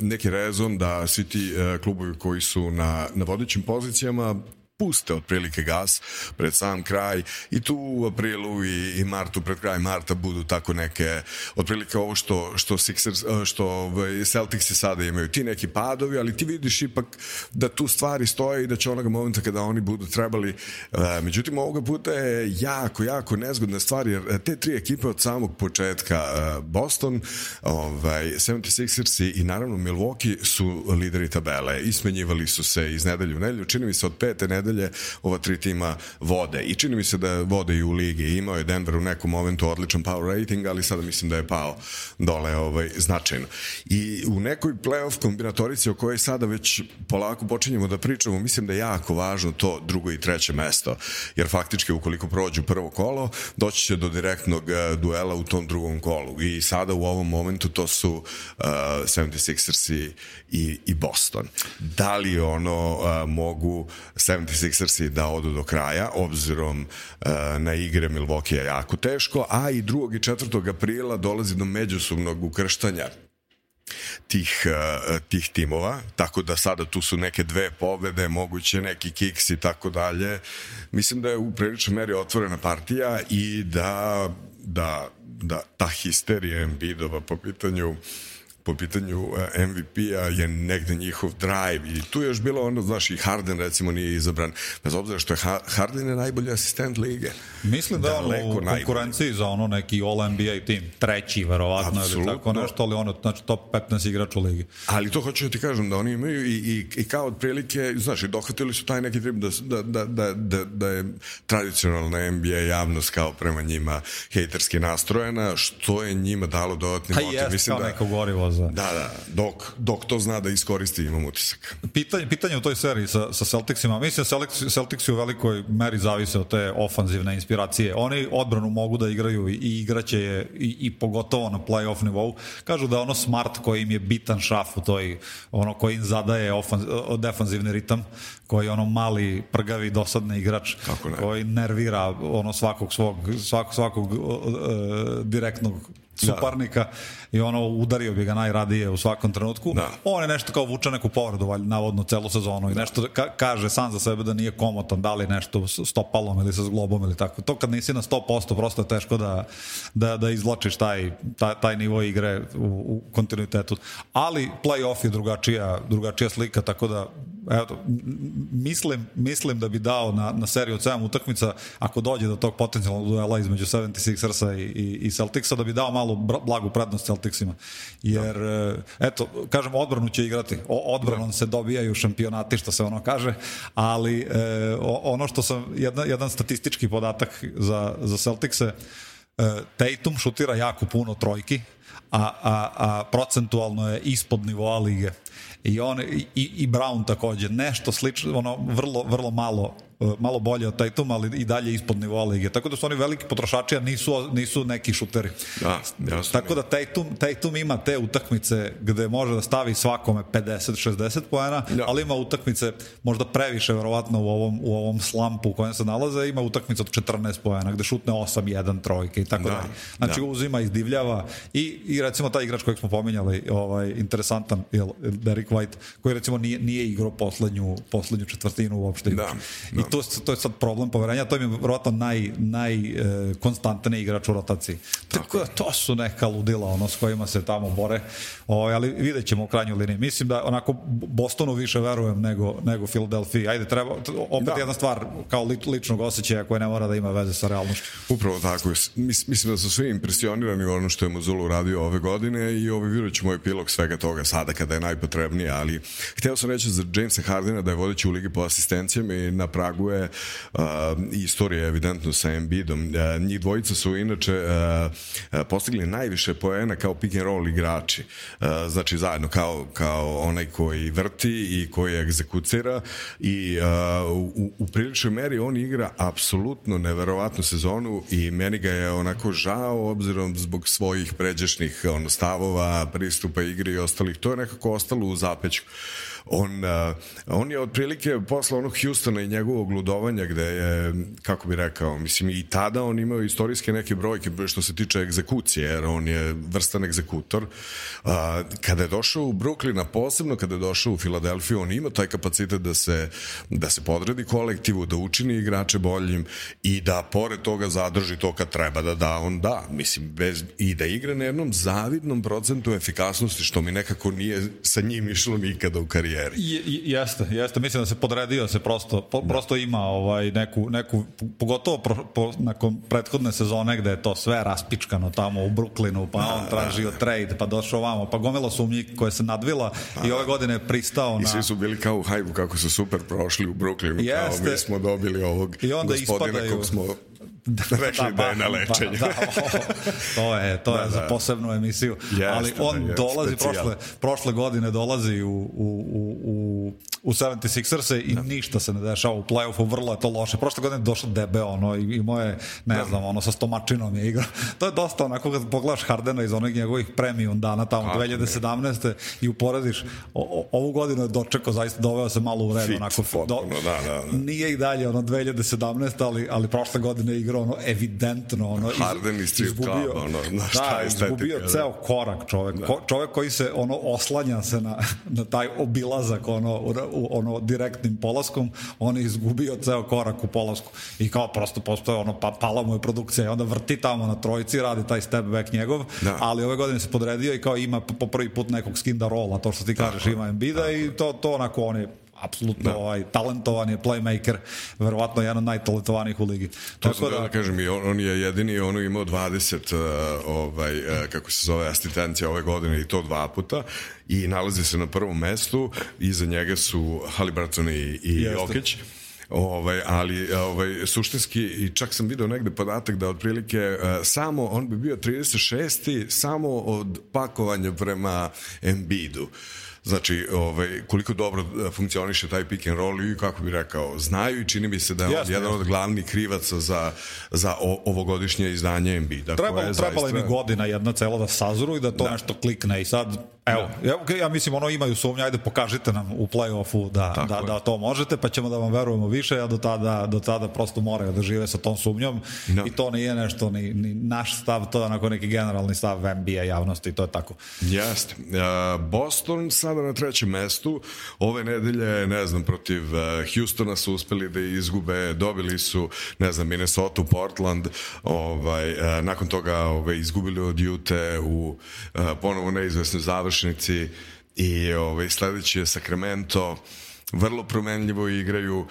neki rezon da svi ti uh, klubovi koji su na, na vodećim pozicijama puste otprilike gas pred sam kraj i tu u aprilu i, i martu pred kraj marta budu tako neke otprilike ovo što što Sixers što ovaj, Celtics sada imaju. Ti neki padovi ali ti vidiš ipak da tu stvari stoje i da će onoga momenta kada oni budu trebali. Međutim ovoga puta je jako jako nezgodna stvar jer te tri ekipe od samog početka Boston ovaj 76ers i naravno Milwaukee su lideri tabele. I smenjivali su se iz nedelju u nedelju. Čini mi se od pete nedelje nedelje ova tri tima vode. I čini mi se da vode i u ligi. Imao je Denver u nekom momentu odličan power rating, ali sada mislim da je pao dole ovaj, značajno. I u nekoj playoff kombinatorici o kojoj sada već polako počinjemo da pričamo, mislim da je jako važno to drugo i treće mesto. Jer faktički ukoliko prođu prvo kolo, doći će do direktnog eh, duela u tom drugom kolu. I sada u ovom momentu to su uh, 76ers i, i, Boston. Da li ono uh, mogu 76ersi da odu do kraja, obzirom uh, na igre Milwaukee jako teško, a i 2. i 4. aprila dolazi do međusobnog ukrštanja tih, uh, tih timova, tako da sada tu su neke dve pobede, moguće neki kiks i tako dalje. Mislim da je u priličnoj meri otvorena partija i da, da, da ta histerija Embiidova po pitanju po pitanju e, MVP-a je negde njihov drive i tu je još bilo ono, znaš, i Harden recimo nije izabran, bez obzira što je Harden je najbolji asistent lige. Mislim da je on u konkurenciji za ono neki All-NBA tim, treći verovatno ili tako nešto, ali ono, znači top 15 igrač u ligi. Ali to hoću da ti kažem, da oni imaju i, i, i kao otprilike, znaš, i dohvatili su taj neki trip da, da, da, da, da, da je tradicionalna NBA javnost kao prema njima hejterski nastrojena, što je njima dalo dodatni motiv. Pa jest, kao da, neko gorivo za... Da, da, dok, dok to zna da iskoristi imam utisak. Pitanje, pitanje u toj seriji sa, sa Celticsima, mislim da Celticsi u velikoj meri zavise od te ofanzivne inspiracije. Oni odbranu mogu da igraju i, i igraće je i, i pogotovo na playoff nivou. Kažu da ono smart koji im je bitan šaf u toj, ono koji im zadaje ofan, defanzivni ritam, koji ono mali, prgavi, dosadni igrač, koji nervira ono svakog svog, svakog, svakog uh, direktnog suparnika da. I ono udario bi ga najradije u svakom trenutku. Da. On je nešto kao vuče neku povredu, valj, navodno celu sezonu i da. nešto ka kaže sam za sebe da nije komotan, da li nešto stopalom ili sa zglobom ili tako. To kad nisi na 100% prosto je teško da, da, da izvlačiš taj, taj, taj nivo igre u, u kontinuitetu. Ali play-off je drugačija, drugačija slika, tako da eto, mislim, mislim da bi dao na, na seriju od 7 utakmica, ako dođe do tog potencijalnog duela između 76ersa i, i, i Celticsa, da bi dao malo blagu prednost Celticsima. Jer, da. eto, kažem, odbranu će igrati. O, odbranom da. se dobijaju šampionati, što se ono kaže, ali e, ono što sam, jedan, jedan statistički podatak za, za Celticse, e, Tatum šutira jako puno trojki, a, a, a procentualno je ispod nivoa lige i on i, i Brown takođe nešto slično ono vrlo vrlo malo malo bolje od Tatum, ali i dalje ispod nivoa lige. Tako da su oni veliki potrošači, a nisu, nisu neki šuteri. Da, jasno. Tako da Tatum, Tatum ima te utakmice gde može da stavi svakome 50-60 poena, da. ali ima utakmice možda previše verovatno u ovom, u ovom slampu u kojem se nalaze, ima utakmice od 14 poena gde šutne 8-1 trojke i tako da. dalje. Znači da. uzima, izdivljava i, i recimo taj igrač kojeg smo pominjali, ovaj, interesantan, je Derek White, koji recimo nije, nije igrao poslednju, poslednju četvrtinu uopšte. Da, da. I to, to je sad problem poverenja, to je mi vjerojatno naj, najkonstantniji e, igrač u rotaciji. Tako da to su neka ludila ono s kojima se tamo bore, o, ovaj, ali vidjet ćemo u krajnjoj liniji. Mislim da onako Bostonu više verujem nego, nego Philadelphia. Ajde, treba, opet da. jedna stvar kao li, ličnog osjećaja koja ne mora da ima veze sa realnošću. Upravo tako. Mislim da su svi impresionirani ono što je Muzulu radio ove godine i ovaj vidjet ćemo epilog svega toga sada kada je najpotrebnije, ali hteo sam reći za Jamesa Hardina da je vodeći u ligi po asistencijama i na pragu Chicago je uh, istorija evidentno sa Embiidom. Uh, njih dvojica su inače uh, postigli najviše poena kao pick and roll igrači. Uh, znači zajedno kao, kao onaj koji vrti i koji egzekucira i uh, u, u priličnoj meri on igra apsolutno neverovatnu sezonu i meni ga je onako žao obzirom zbog svojih pređešnih ono, stavova, pristupa igri i ostalih. To je nekako ostalo u zapećku. On, uh, on je otprilike posle onog Houstona i njegovog ludovanja gde je, kako bi rekao, mislim i tada on imao istorijske neke brojke što se tiče egzekucije, jer on je vrstan egzekutor. Uh, kada je došao u Brooklyn, a posebno kada je došao u Filadelfiju, on ima taj kapacitet da se, da se podredi kolektivu, da učini igrače boljim i da pored toga zadrži to kad treba da da, on da. Mislim, bez, i da igra na jednom zavidnom procentu efikasnosti, što mi nekako nije sa njim išlo nikada u karijeri karijeri. Je, jeste, jeste. Mislim da se podredio se prosto, po, prosto ima ovaj neku, neku pogotovo pro, po, nakon prethodne sezone gde je to sve raspičkano tamo u Brooklynu, pa on tražio trade, pa došao ovamo, pa gomila sumnji koje se nadvila i ove godine je pristao na... I svi su bili kao u hajbu kako su super prošli u Brooklynu, Jeste. kao mi smo dobili ovog I onda gospodina ispadaju- kog smo rekli da, je na lečenju. Da, da, to je, to je Da, za da. posebnu emisiju. Jeste, Ali da, on jeste, dolazi specijal. prošle, prošle godine dolazi u, u, u, u, u 76ers-e i ništa se ne dešava u play-offu, vrlo je to loše. Prošle godine je došao debeo, ono, i, i moje, ne znam, ono, sa stomačinom je igra. To je dosta onako kad pogledaš Hardena iz onih njegovih premium dana tamo Kako 2017. i uporediš, o, o, ovu godinu je dočekao, zaista doveo se malo u red, Fit, onako, potpuno, da, da, da. nije i dalje ono 2017 ali ali prošle godine je igrao ono evidentno ono Harden iz strip cluba, ono, znaš šta da, je izgubio estetika, da. ceo korak čovek Ko, čovek koji se ono oslanja se na, na taj obilazak ono u, u- ono direktnim polaskom on je izgubio ceo korak u polasku i kao prosto postoje ono pa pala mu je produkcija i onda vrti tamo na trojici radi taj step back njegov Da. ali ove godine se podredio i kao ima po prvi put nekog skinda rola to što ti kažeš ima Embida i to, to onako on je apsolutno ovaj, talentovan je playmaker, verovatno jedan od najtalentovanijih u ligi. To sam da, da kažem, i on, on je jedini, on je imao 20, uh, ovaj, uh, kako se zove, asistencija ove godine i to dva puta i nalazi se na prvom mestu, iza njega su Haliburton i, i Jeste. Jokić. Ovaj, ali ovaj, suštinski i čak sam video negde podatak da otprilike uh, samo on bi bio 36. samo od pakovanja prema Embiidu. Znači, ovaj, koliko dobro uh, funkcioniše taj pick and roll i kako bi rekao, znaju i čini mi se da je Jeste, jedan jeste. od glavnih krivaca za, za o, ovogodišnje izdanje. Trebalo, koje je trebalo im zaista- i godina jedna cela da sazru i da to nešto klikne i sad, evo, ja, okay, ja mislim ono imaju sumnje, ajde pokažite nam u play-offu da, Tako da, je. da to možete, pa ćemo da vam verujemo više, a do tada, do tada prosto moraju da žive sa tom sumnjom Da. i to nije nešto, ni, ni naš stav, to je onako neki generalni stav NBA javnosti, to je tako. Jeste. Uh, Boston sada na trećem mestu. Ove nedelje, ne znam, protiv uh, Houstona su uspeli da izgube, dobili su, ne znam, Minnesota, Portland, ovaj, uh, nakon toga ovaj, izgubili od Jute u uh, ponovo neizvesnoj završnici i ovaj, sledeći je Sacramento. Vrlo promenljivo igraju, uh,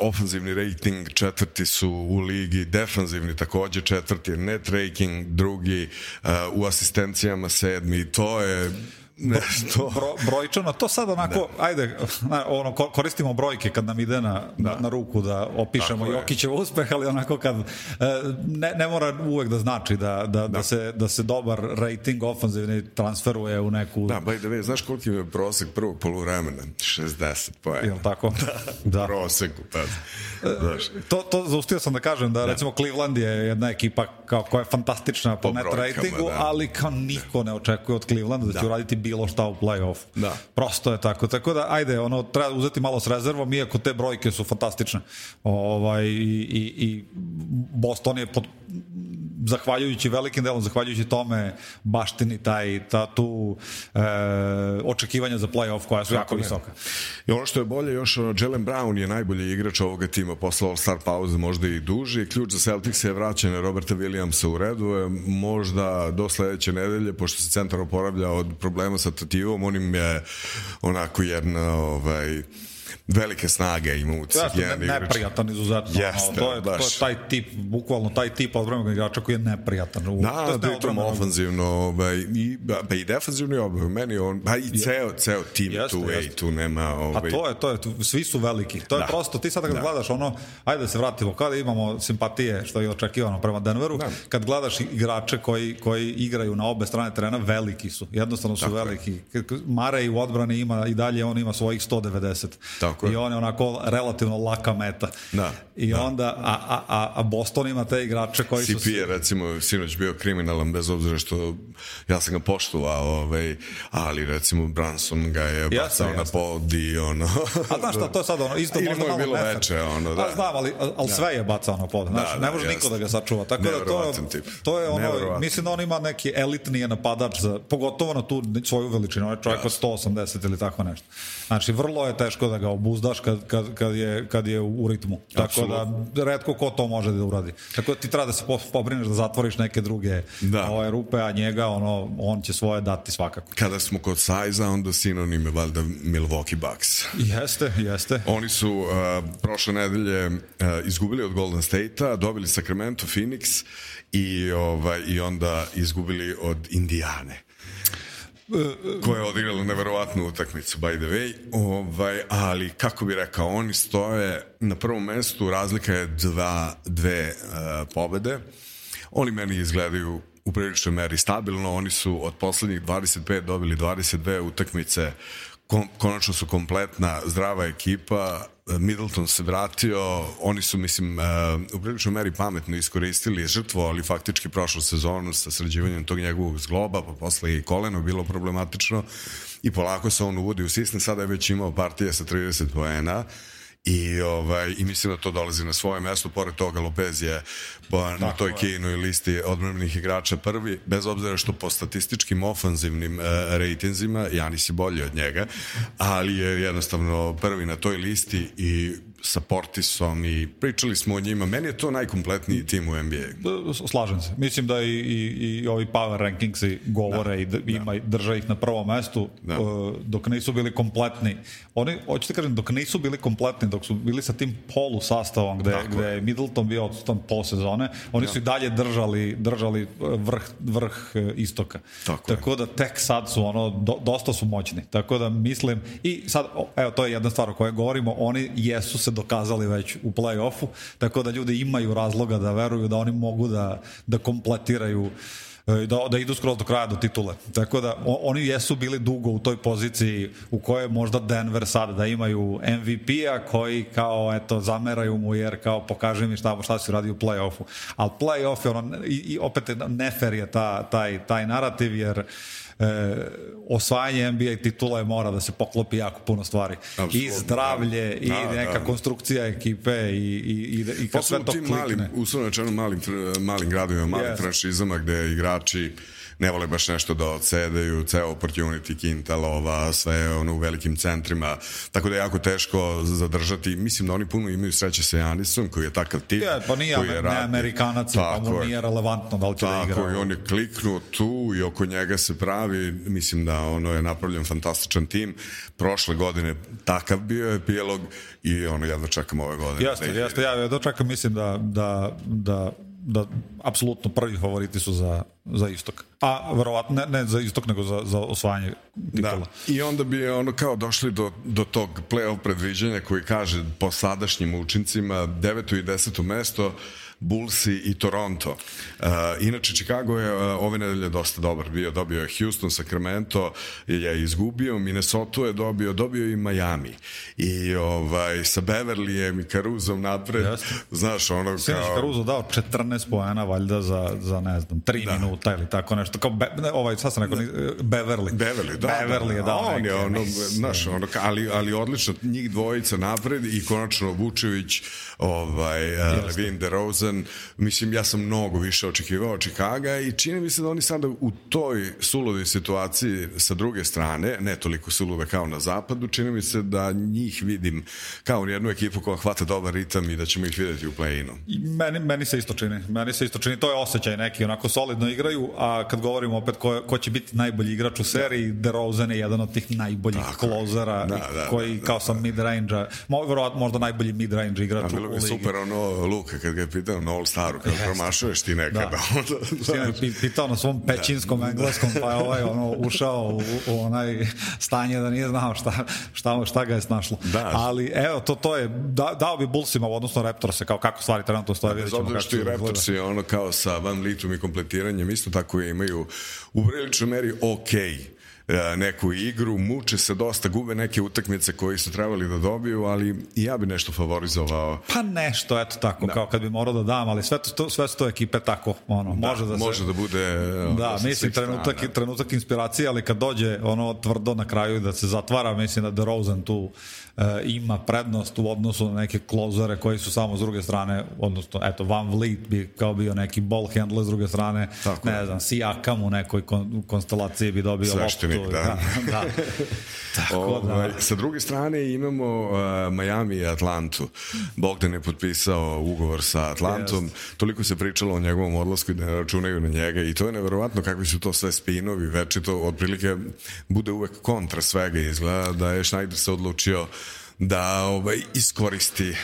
ofanzivni rating četvrti su u ligi, defanzivni takođe četvrti, net rating drugi, uh, u asistencijama sedmi, to je nešto... Bro, brojčano, to sad onako, ajde, na, ono, ko- koristimo brojke kad nam ide na, na, na ruku da opišemo Tako. Jokićev uspeh, ali onako kad, e, ne, ne mora uvek da znači da, da, da. se, da se dobar rating ofanzivni transferuje u neku, Da, by the way, znaš koliki je prosek prvog poluvremena? 60 poena. jel tako? da. Proseku, pa. Znaš, To, to zaustio sam da kažem da, recimo Cleveland je jedna ekipa kao, koja je fantastična po, Po net ratingu, da. ali kao niko ne očekuje od Clevelanda da će Da. uraditi bilo šta u play-off. Da. Prosto je tako. Tako da, ajde, ono, treba uzeti malo s rezervom, iako te brojke su fantastične. Ovaj, i, i, i Boston je pod, zahvaljujući velikim delom, zahvaljujući tome baštini taj, ta tu e, očekivanja za play-off koja su jako visoka. I ono što je bolje još, ono, Jalen Brown je najbolji igrač ovoga tima posle All-Star pauze, možda i duži. Ključ za Celtics je vraćanje Roberta Williamsa u redu, je možda do sledeće nedelje, pošto se centar oporavlja od problema sa tativom, on im je onako jedna ovaj, velike snage ima u Jeste, ne, neprijatan izuzetno. Jeste, ono, to, je, to je baš. taj tip, bukvalno taj tip odbranbenog igrača koji je neprijatan. U, to Da, jest ne pritom odbranbenog- ofanzivno, ovaj, i, pa i defanzivno i oboje. Meni on, pa i ceo, ceo tim Jeste, tu, ej, jeste. tu nema... Pa Ovaj, to je, to je, tu, svi su veliki. To je Da. prosto, ti sad kad Da. gledaš ono, ajde da se vratimo, kada imamo simpatije, što je očekivano prema Denveru, Da. kad gledaš igrače koji, koji igraju na obe strane terena, veliki su. Jednostavno su Tako je. veliki. Mare u odbrani ima i dalje on ima svojih 190. Tako je. I on je onako relativno laka meta. Da, I da. onda, a, a, a, Boston ima te igrače koji su... CP je recimo sinoć bio kriminalan bez obzira što ja sam ga poštovao ovaj, ali recimo Branson ga je bacao na jeste. pod i ono A znaš šta, to je sad ono, isto Ili možda malo bilo nefer. veče, ono, da. A, znam, ali, ali sve je bacao na pod, znaš, Da, ne da, može niko jeste. da ga sačuva. Tako da to, tip. to je ono, mislim da on ima neki elitni napadač, za, pogotovo na tu svoju veličinu, on je čovjek od 180 ili tako nešto. Znači, vrlo je teško da ga ga obuzdaš kad, kad, kad, je, kad je u ritmu. Tako da redko ko to može da uradi. Tako da ti treba da se pobrineš da zatvoriš neke druge da. ove rupe, a njega ono, on će svoje dati svakako. Kada smo kod sajza, onda sinonim je valjda Milwaukee Bucks. Jeste, jeste. Oni su uh, prošle nedelje uh, izgubili od Golden State-a, dobili Sacramento, Phoenix i, ovaj, i onda izgubili od Indijane koja je odigrala neverovatnu utakmicu by the way, ovaj, ali kako bi rekao, oni stoje na prvom mestu, razlika je dva, dve uh, pobede. Oni meni izgledaju u priličnoj meri stabilno, oni su od poslednjih 25 dobili 22 utakmice, Kom, konačno su kompletna zdrava ekipa, Middleton se vratio, oni su, mislim, uh, u priličnoj meri pametno iskoristili žrtvo, ali faktički prošlu sezonu sa sređivanjem tog njegovog zgloba, pa posle i koleno bilo problematično. I polako se on uvodi u sistem, sada je već imao partije sa 30 poena, I, ovaj, I mislim da to dolazi na svoje mesto, pored toga Lopez je po, na toj Kejnoj listi odmrvnih igrača prvi, bez obzira što po statističkim ofanzivnim uh, rejtinzima Janis je bolji od njega, ali je jednostavno prvi na toj listi i sa Portisom i pričali smo o njima. Meni je to najkompletniji tim u NBA. Slažem se. Mislim da i, i, i ovi power rankingsi govore da, i da, ima, da. drže ih na prvom mestu da. uh, dok nisu bili kompletni. Oni, hoćete kažem, dok nisu bili kompletni, dok su bili sa tim polu sastavom gde, Tako. gde je Middleton bio odstan pol sezone, oni da. su i dalje držali, držali vrh, vrh uh, istoka. Tako, Tako da tek sad su ono, do, dosta su moćni. Tako da mislim, i sad, evo, to je jedna stvar o kojoj govorimo, oni jesu se dokazali već u play-offu, tako da ljudi imaju razloga da veruju da oni mogu da, da kompletiraju e, da, da idu skroz do kraja do titule. Tako da oni jesu bili dugo u toj poziciji u kojoj možda Denver sad da imaju MVP-a koji kao eto zameraju mu jer kao pokaže mi šta, šta si radi u play-offu. Ali play-off je ono, i, i opet nefer je ta, taj, taj narativ jer uh, e, osvajanje NBA titula je mora da se poklopi jako puno stvari. Absolutno, I zdravlje, da. i da, neka da. konstrukcija ekipe, i, i, i, i kad sve to klikne. Malim, uslovno rečeno malim, malim gradovima, malim yes. franšizama gde igrači ne vole baš nešto da odsedaju, ceo opportunity, kinta, lova, sve ono u velikim centrima, tako da je jako teško zadržati. Mislim da oni puno imaju sreće sa Janisom, koji je takav tip. Ja, pa nije, koji je ne Amerikanac, pa mu nije relevantno da li će da igra. Tako, i on je kliknuo tu i oko njega se pravi, mislim da ono je napravljen fantastičan tim. Prošle godine takav bio je epilog i ono jedno čekam ove godine. Jeste, jeste, ja jedno čekam, mislim da, da, da da apsolutno prvi favoriti su za, za istok. A verovatno ne, ne za istok, nego za, za osvajanje titula. Da. I onda bi ono kao došli do, do tog play-off predviđanja koji kaže po sadašnjim učincima deveto i deseto mesto Bullsi i Toronto. Uh, inače, Chicago je uh, ove nedelje dosta dobar bio. Dobio je Houston, Sacramento je izgubio, Minnesota je dobio, dobio i Miami. I ovaj, sa Beverlyjem i Caruzom napred, Jeste. znaš, ono Sinoć kao... Caruso dao 14 pojena valjda za, za ne znam, 3 da. minuta ili tako nešto. Kao Be, ne, ovaj, sad sam rekao, Beverly. Beverly, da. Beverly je dao on je ono, znaš, ono, ali, ali odlično, njih dvojica napred i konačno Vučević, ovaj, uh, Levin DeRozan, Rosen, mislim, ja sam mnogo više očekivao od Čikaga i čini mi se da oni sada u toj suludoj situaciji sa druge strane, ne toliko suluda kao na zapadu, čini mi se da njih vidim kao jednu ekipu koja hvata dobar ritam i da ćemo ih videti u play-inu. Meni, meni se isto čini, meni se isto čini, to je osjećaj neki, onako solidno igraju, a kad govorimo opet ko, ko će biti najbolji igrač u seriji, DeRozan je jedan od tih najboljih Tako, klozera da, da, koji da, kao da, sam mid-range-a, možda najbolji mid-range igrač u, ligi. Super ono Luka kad ga je pitao na All Staru, kad promašuješ ti nekada. Da. Onda, pitao na svom da. pećinskom da. engleskom, pa je ovaj ono, ušao u, u onaj stanje da nije znao šta, šta, šta ga je snašlo. Da. Ali evo, to, to je, da, dao bi Bullsima, odnosno Raptorse, kao kako stvari trenutno stoje, vidjet ćemo kako što i Raptorsi, ono kao sa Van Litom i kompletiranjem, isto tako imaju u priličnoj meri okej okay neku igru, muče se dosta, gube neke utakmice koji su trebali da dobiju, ali i ja bi nešto favorizovao. Pa nešto, eto tako, da. kao kad bi morao da dam, ali sve, to, sve su to ekipe tako, ono, da, može da se... Može da bude... Da, mislim, trenutak, strana. trenutak inspiracije, ali kad dođe ono tvrdo na kraju da se zatvara, mislim da DeRozan tu E, ima prednost u odnosu na neke klozere koji su samo s druge strane, odnosno, eto, Van Vliet bi kao bio neki ball handler s druge strane, Tako ne je. znam, Sijakam u nekoj kon, konstelaciji bi dobio Svešteni tu. da. Da, da. Tako Ovaj, da. Sa druge strane imamo uh, Miami i Atlantu. Bogdan je potpisao ugovor sa Atlantom. Toliko se pričalo o njegovom odlasku i da ne računaju na njega i to je neverovatno kakvi su to sve spinovi. Večito otprilike bude uvek kontra svega izgleda da je Schneider se odlučio da ovaj, iskoristi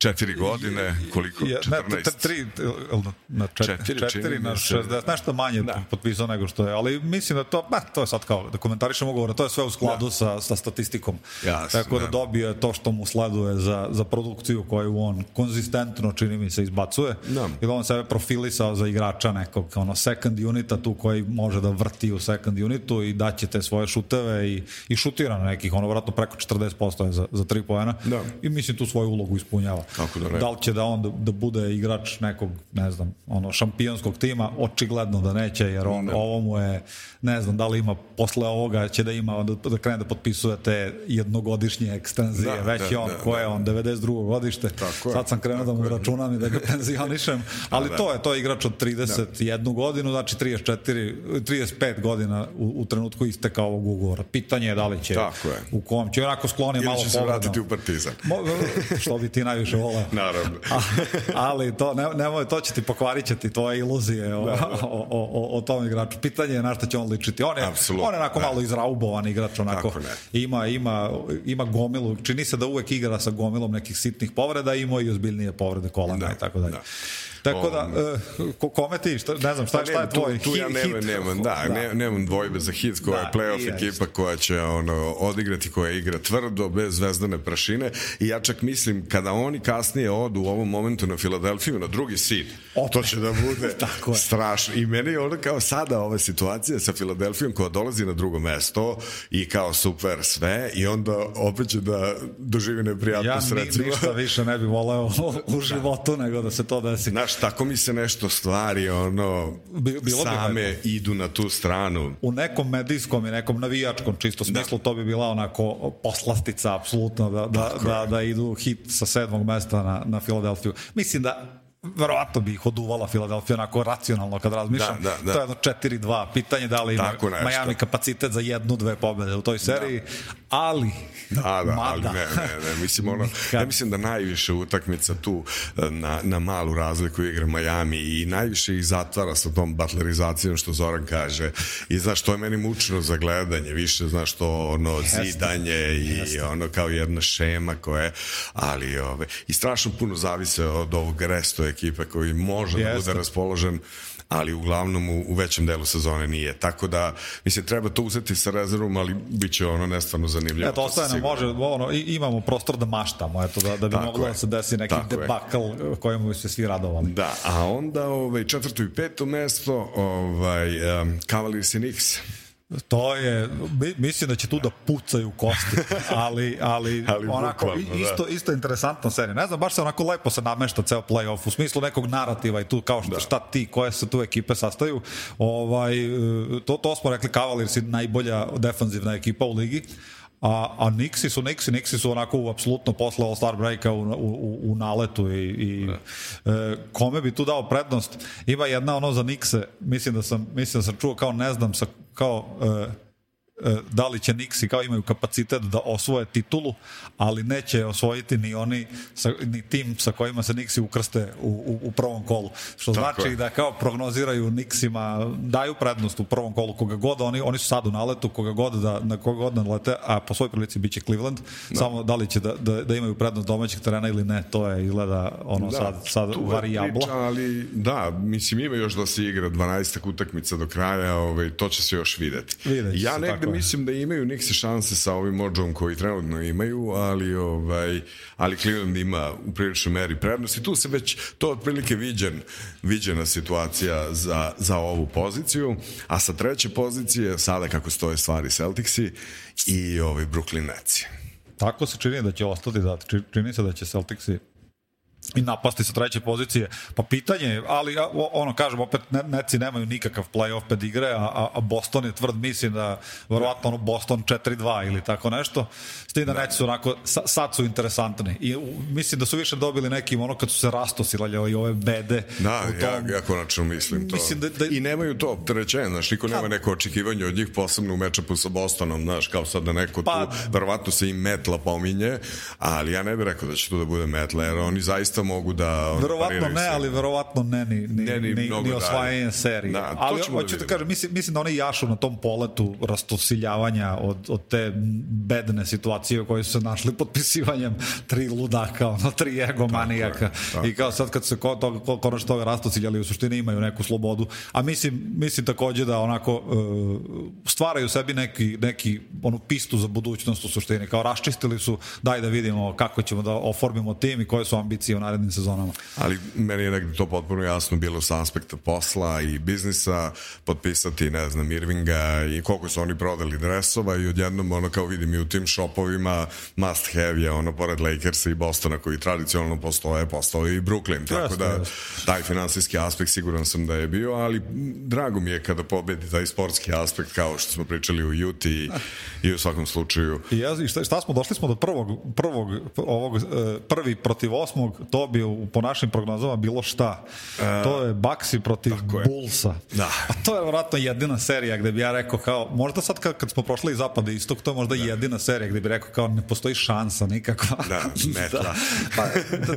četiri godine, koliko? Je, ne, 14? t- tri, na, na četiri, Četiri, četiri, na se. 60, nešto manje Da. potpisao nego što je, ali mislim da to, ba, to je sad kao da komentarišem ugovora, to je sve u skladu Da. sa, sa statistikom. Jasno, Tako da da. dobije to što mu sleduje za, za produkciju koju on konzistentno, čini mi se, izbacuje. Da. I da on sebe profilisao za igrača nekog, ono, second unita tu koji može da vrti u second unitu i daće te svoje šuteve i, i šutira na nekih, ono, vratno preko 40% je za, za tri pojena. Da. I mislim tu svoju ulogu ispunjava. Kako da ne. Da li će da on da, da bude igrač nekog, ne znam, ono šampionskog tima, očigledno da neće, jer on Ne. ovo mu je, ne znam, da li ima posle ovoga će da ima da, da krene da potpisuje te jednogodišnje ekstenzije, Da, već da, je on, da, ko je da. on, 92. godište, Tako sad sam krenuo da mu računam i da ga penzionišem, ali da. to je, to je igrač od 31 godinu, znači 34, 35 godina u, u trenutku isteka ovog ugovora. Pitanje je da li će, Tako u kom će, onako sklon je Ili malo će se povredno. vratiti u Partizan. Mo- što bi ti najviše volao. Naravno. A, ali to, ne, nemoj, to će ti pokvarit će ti tvoje iluzije o, Da, o, o, o, o tom igraču. Pitanje je na šta će on ličiti. On je, Apsolutno, on je onako da. malo izraubovan igrač, onako. Ima, ima, ima gomilu, čini se da uvek igra sa gomilom nekih sitnih povreda ima i ozbiljnije povrede kolana Da, i tako dalje. da. Tako da, Um, ko, kome ti, šta, ne znam, šta, Pa šta je nema, tvoj tu, tu ja hit? nemam, nemam, da, Ne, nemam dvojbe za hit koja Da, je playoff ja ekipa koja će ono, odigrati, koja igra tvrdo, bez zvezdane prašine i ja čak mislim kada oni kasnije odu u ovom momentu na Filadelfiju, na drugi seed, to će da bude Tako je. strašno. I meni je ono kao sada ova situacija sa Filadelfijom koja dolazi na drugo mesto i kao super sve i onda opet će da doživi Ja neprijatnost ni, recimo. ništa više ne bi voleo u životu nego da se to desi. Znaš, tako mi se nešto stvari, ono, Bi- bilo bi same lepo. idu na tu stranu. u nekom medijskom i nekom navijačkom čisto smislu to bi bila onako poslastica apsolutno da, da, da, da idu hit sa sedmog mesta na, na Filadelfiju. Mislim da verovatno bi ih oduvala Filadelfija onako racionalno kad razmišljam. Da, da, da. To je jedno 4-2. Pitanje da li ima. Miami kapacitet za jednu, dve pobede u toj seriji, ali Da, da, ali mada. ne, ne, ne, mislim ono, ja mislim da najviše utakmica tu eh, na, na malu razliku igra Miami i najviše ih zatvara sa tom batlerizacijom što Zoran kaže i znaš, to je meni mučno za gledanje, više znaš to ono zidanje i ono kao jedna šema koja je, ali ove, i strašno puno zavise od ovog resto ekipe koji može da Jeste. bude raspoložen ali uglavnom u, u većem delu sezone nije. Tako da, mislim, treba to uzeti sa rezervom, ali bit će ono nestvarno zanimljivo. Eto, to ostaje nam može, ono, imamo prostor da maštamo, eto, da, da bi Tako moglo je. da se desi neki Tako je. debakl kojemu bi se svi radovali. Da, a onda ovaj, četvrto i peto mesto, ovaj, um, Cavaliers i Knicks. To je, mi- mislim da će tu da pucaju kosti, ali, ali, Ali onako, bukvalno, da. isto, isto interesantna serija. Ne znam, baš se onako lepo se namešta ceo playoff, u smislu nekog narativa i tu kao što, Da. šta ti, koje se tu ekipe sastaju. Ovaj, e, to, to smo rekli, Cavaliers je najbolja defanzivna ekipa u ligi, A, a Nixi su Nixi, Nixi su onako u, apsolutno posle All Star breaka u, u, u naletu i, i e, kome bi tu dao prednost? Ima jedna ono za Nixe mislim da sam, mislim da sam čuo kao ne znam sa, kao e, e, da li će Nixi kao imaju kapacitet da osvoje titulu, ali neće osvojiti ni oni, sa, ni tim sa kojima se Nixi ukrste u, u, u prvom kolu. Što Tako znači je. da kao prognoziraju Nixima, daju prednost u prvom kolu koga god, oni, oni su sad u naletu, koga god da, na koga god nalete, a po svoj prilici biće Cleveland, samo da li će da, da, da imaju prednost domaćeg terena ili ne, to je izgleda ono sad, sad je varijabla. priča, ali da, mislim ima još da se igra 12 utakmica do kraja, ovaj, to će se još videti. Vidjet će ja se, negde. Mislim da imaju Nixi šanse sa ovim mođom koji trenutno imaju, ali ovaj, ali Cleveland ima u priličnoj meri prednost i tu se već to otprilike viđen, viđena situacija za, za ovu poziciju, a sa treće pozicije sada kako stoje stvari Celticsi i ovaj Brooklyn Netsi. Tako se čini da će ostati, da, či- čini se da će Celticsi i napasti sa treće pozicije. Pa pitanje je, ali ono kažem, opet neci nemaju nikakav playoff pedigre, a, a Boston je tvrd, mislim da verovatno ono Boston 4-2 ili tako nešto. S tim da, da. neci su onako, sad su interesantni. I mislim da su više dobili nekim ono kad su se rastosiljali i ove bede. Da, tom, ja, ja konačno mislim to. Mislim da, da, I nemaju to opterećenje, znaš, niko nema neko očekivanje od njih, posebno u mečapu sa Bostonom, znaš, kao sad da neko pa, tu, verovatno se i metla pominje, ali ja ne bih rekao da će tu da bude metla, jer oni zaista mogu da... Verovatno ne, ali verovatno ne ni, ni, ne, ni, ni, ni osvajanje serije. Da, ali hoću da, da kažem, mislim, mislim da oni jašu na tom poletu rastosiljavanja od, od te bedne situacije u kojoj su se našli potpisivanjem tri ludaka, ono, tri egomanijaka. I kao sad kad se ko, to, ko, konačno toga rastosiljali u suštini imaju neku slobodu. A mislim, mislim takođe da onako uh, stvaraju sebi neki, neki onu pistu za budućnost u suštini. Kao raščistili su, daj da vidimo kako ćemo da oformimo tim i koje su ambicije u narednim sezonama. Ali meni je negde to potpuno jasno bilo sa aspekta posla i biznisa, potpisati, ne znam, Irvinga i koliko su oni prodali dresova i odjednom ono kao vidim i u tim shopovima must have je ono pored Lakersa i Bostona koji tradicionalno postoje, postao i Brooklyn, tako da taj finansijski aspekt siguran sam da je bio, ali drago mi je kada pobedi taj sportski aspekt kao što smo pričali u Juti i, i u svakom slučaju. I, ja, šta, šta smo, došli smo do prvog, prvog ovog, e, prvi protiv osmog, to bi u, po našim prognozama bilo šta. Uh, to je Baxi protiv Bullsa. Da. A to je vratno jedina serija gde bi ja rekao kao, možda sad kad, kad smo prošli iz zapada i istok, to je možda da. jedina serija gde bi rekao kao ne postoji šansa nikakva. Da, metla. da, pa,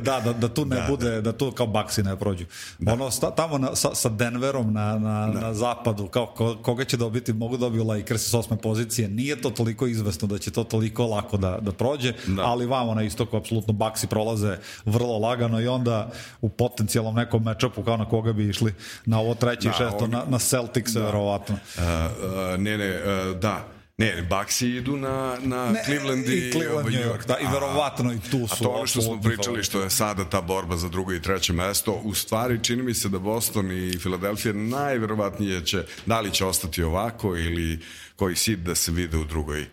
da, da, da tu ne da, bude, da. da tu kao Baxi ne prođu. Da. Ono, sta, tamo na, sa, sa Denverom na, na, da. na zapadu, kao ko, koga će dobiti, mogu dobiju Lakers s osme pozicije, nije to toliko izvesno da će to toliko lako da, da prođe, da. ali vamo na istoku apsolutno Baxi prolaze vrlo lagano i onda u potencijalnom nekom mečapu kao na koga bi išli na ovo treće da, i šesto, na, na Celtics da. verovatno. Uh, uh, ne, ne, uh, da. Ne, Baxi idu na, na ne, Cleveland i, i Cleveland, New York, da, i verovatno i tu su. A to ono što smo pričali, što je sada ta borba za drugo i treće mesto, u stvari čini mi se da Boston i Filadelfija najverovatnije će, da li će ostati ovako ili koji sit da se vide u drugoj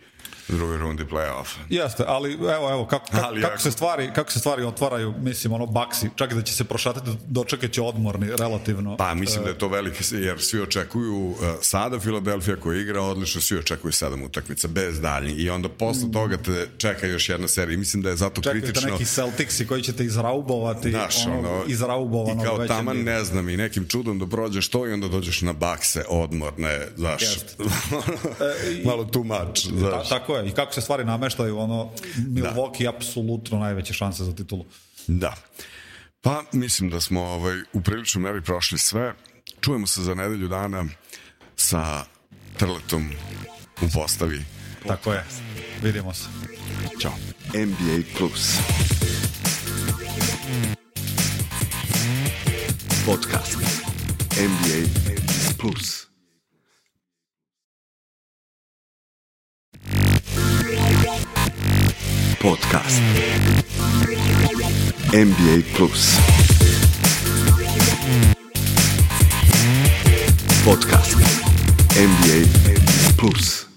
drugoj rundi play-offa. Jeste, ali evo, evo, kako, kako, ali, kako, se stvari, kako se stvari otvaraju, mislim, ono, baksi, čak da će se prošatati, dočekat će odmorni, relativno. Pa, mislim da je to veliki, jer svi očekuju uh, sada Filadelfija koja igra odlično, svi očekuju sedam utakmica, bez daljnji, i onda posle mm. toga te čeka još jedna serija. Mislim da je zato Čekajte kritično... Čekajte neki Celticsi koji ćete izraubovati, Naš, ono, ono, izraubovano. I kao taman, ne znam, i nekim čudom da prođeš to i onda dođeš na bakse odmorne, znaš, malo too much, znaš. Ta, tako je, i kako se stvari nameštaju, ono, Milwaukee da. apsolutno najveće šanse za titulu. Da. Pa, mislim da smo ovaj, u priličnoj meri prošli sve. Čujemo se za nedelju dana sa Trletom u postavi. Tako je. Vidimo se. Ćao. NBA Plus. Podcast. NBA Plus. Podcast. NBA Plus. Podcast. NBA Plus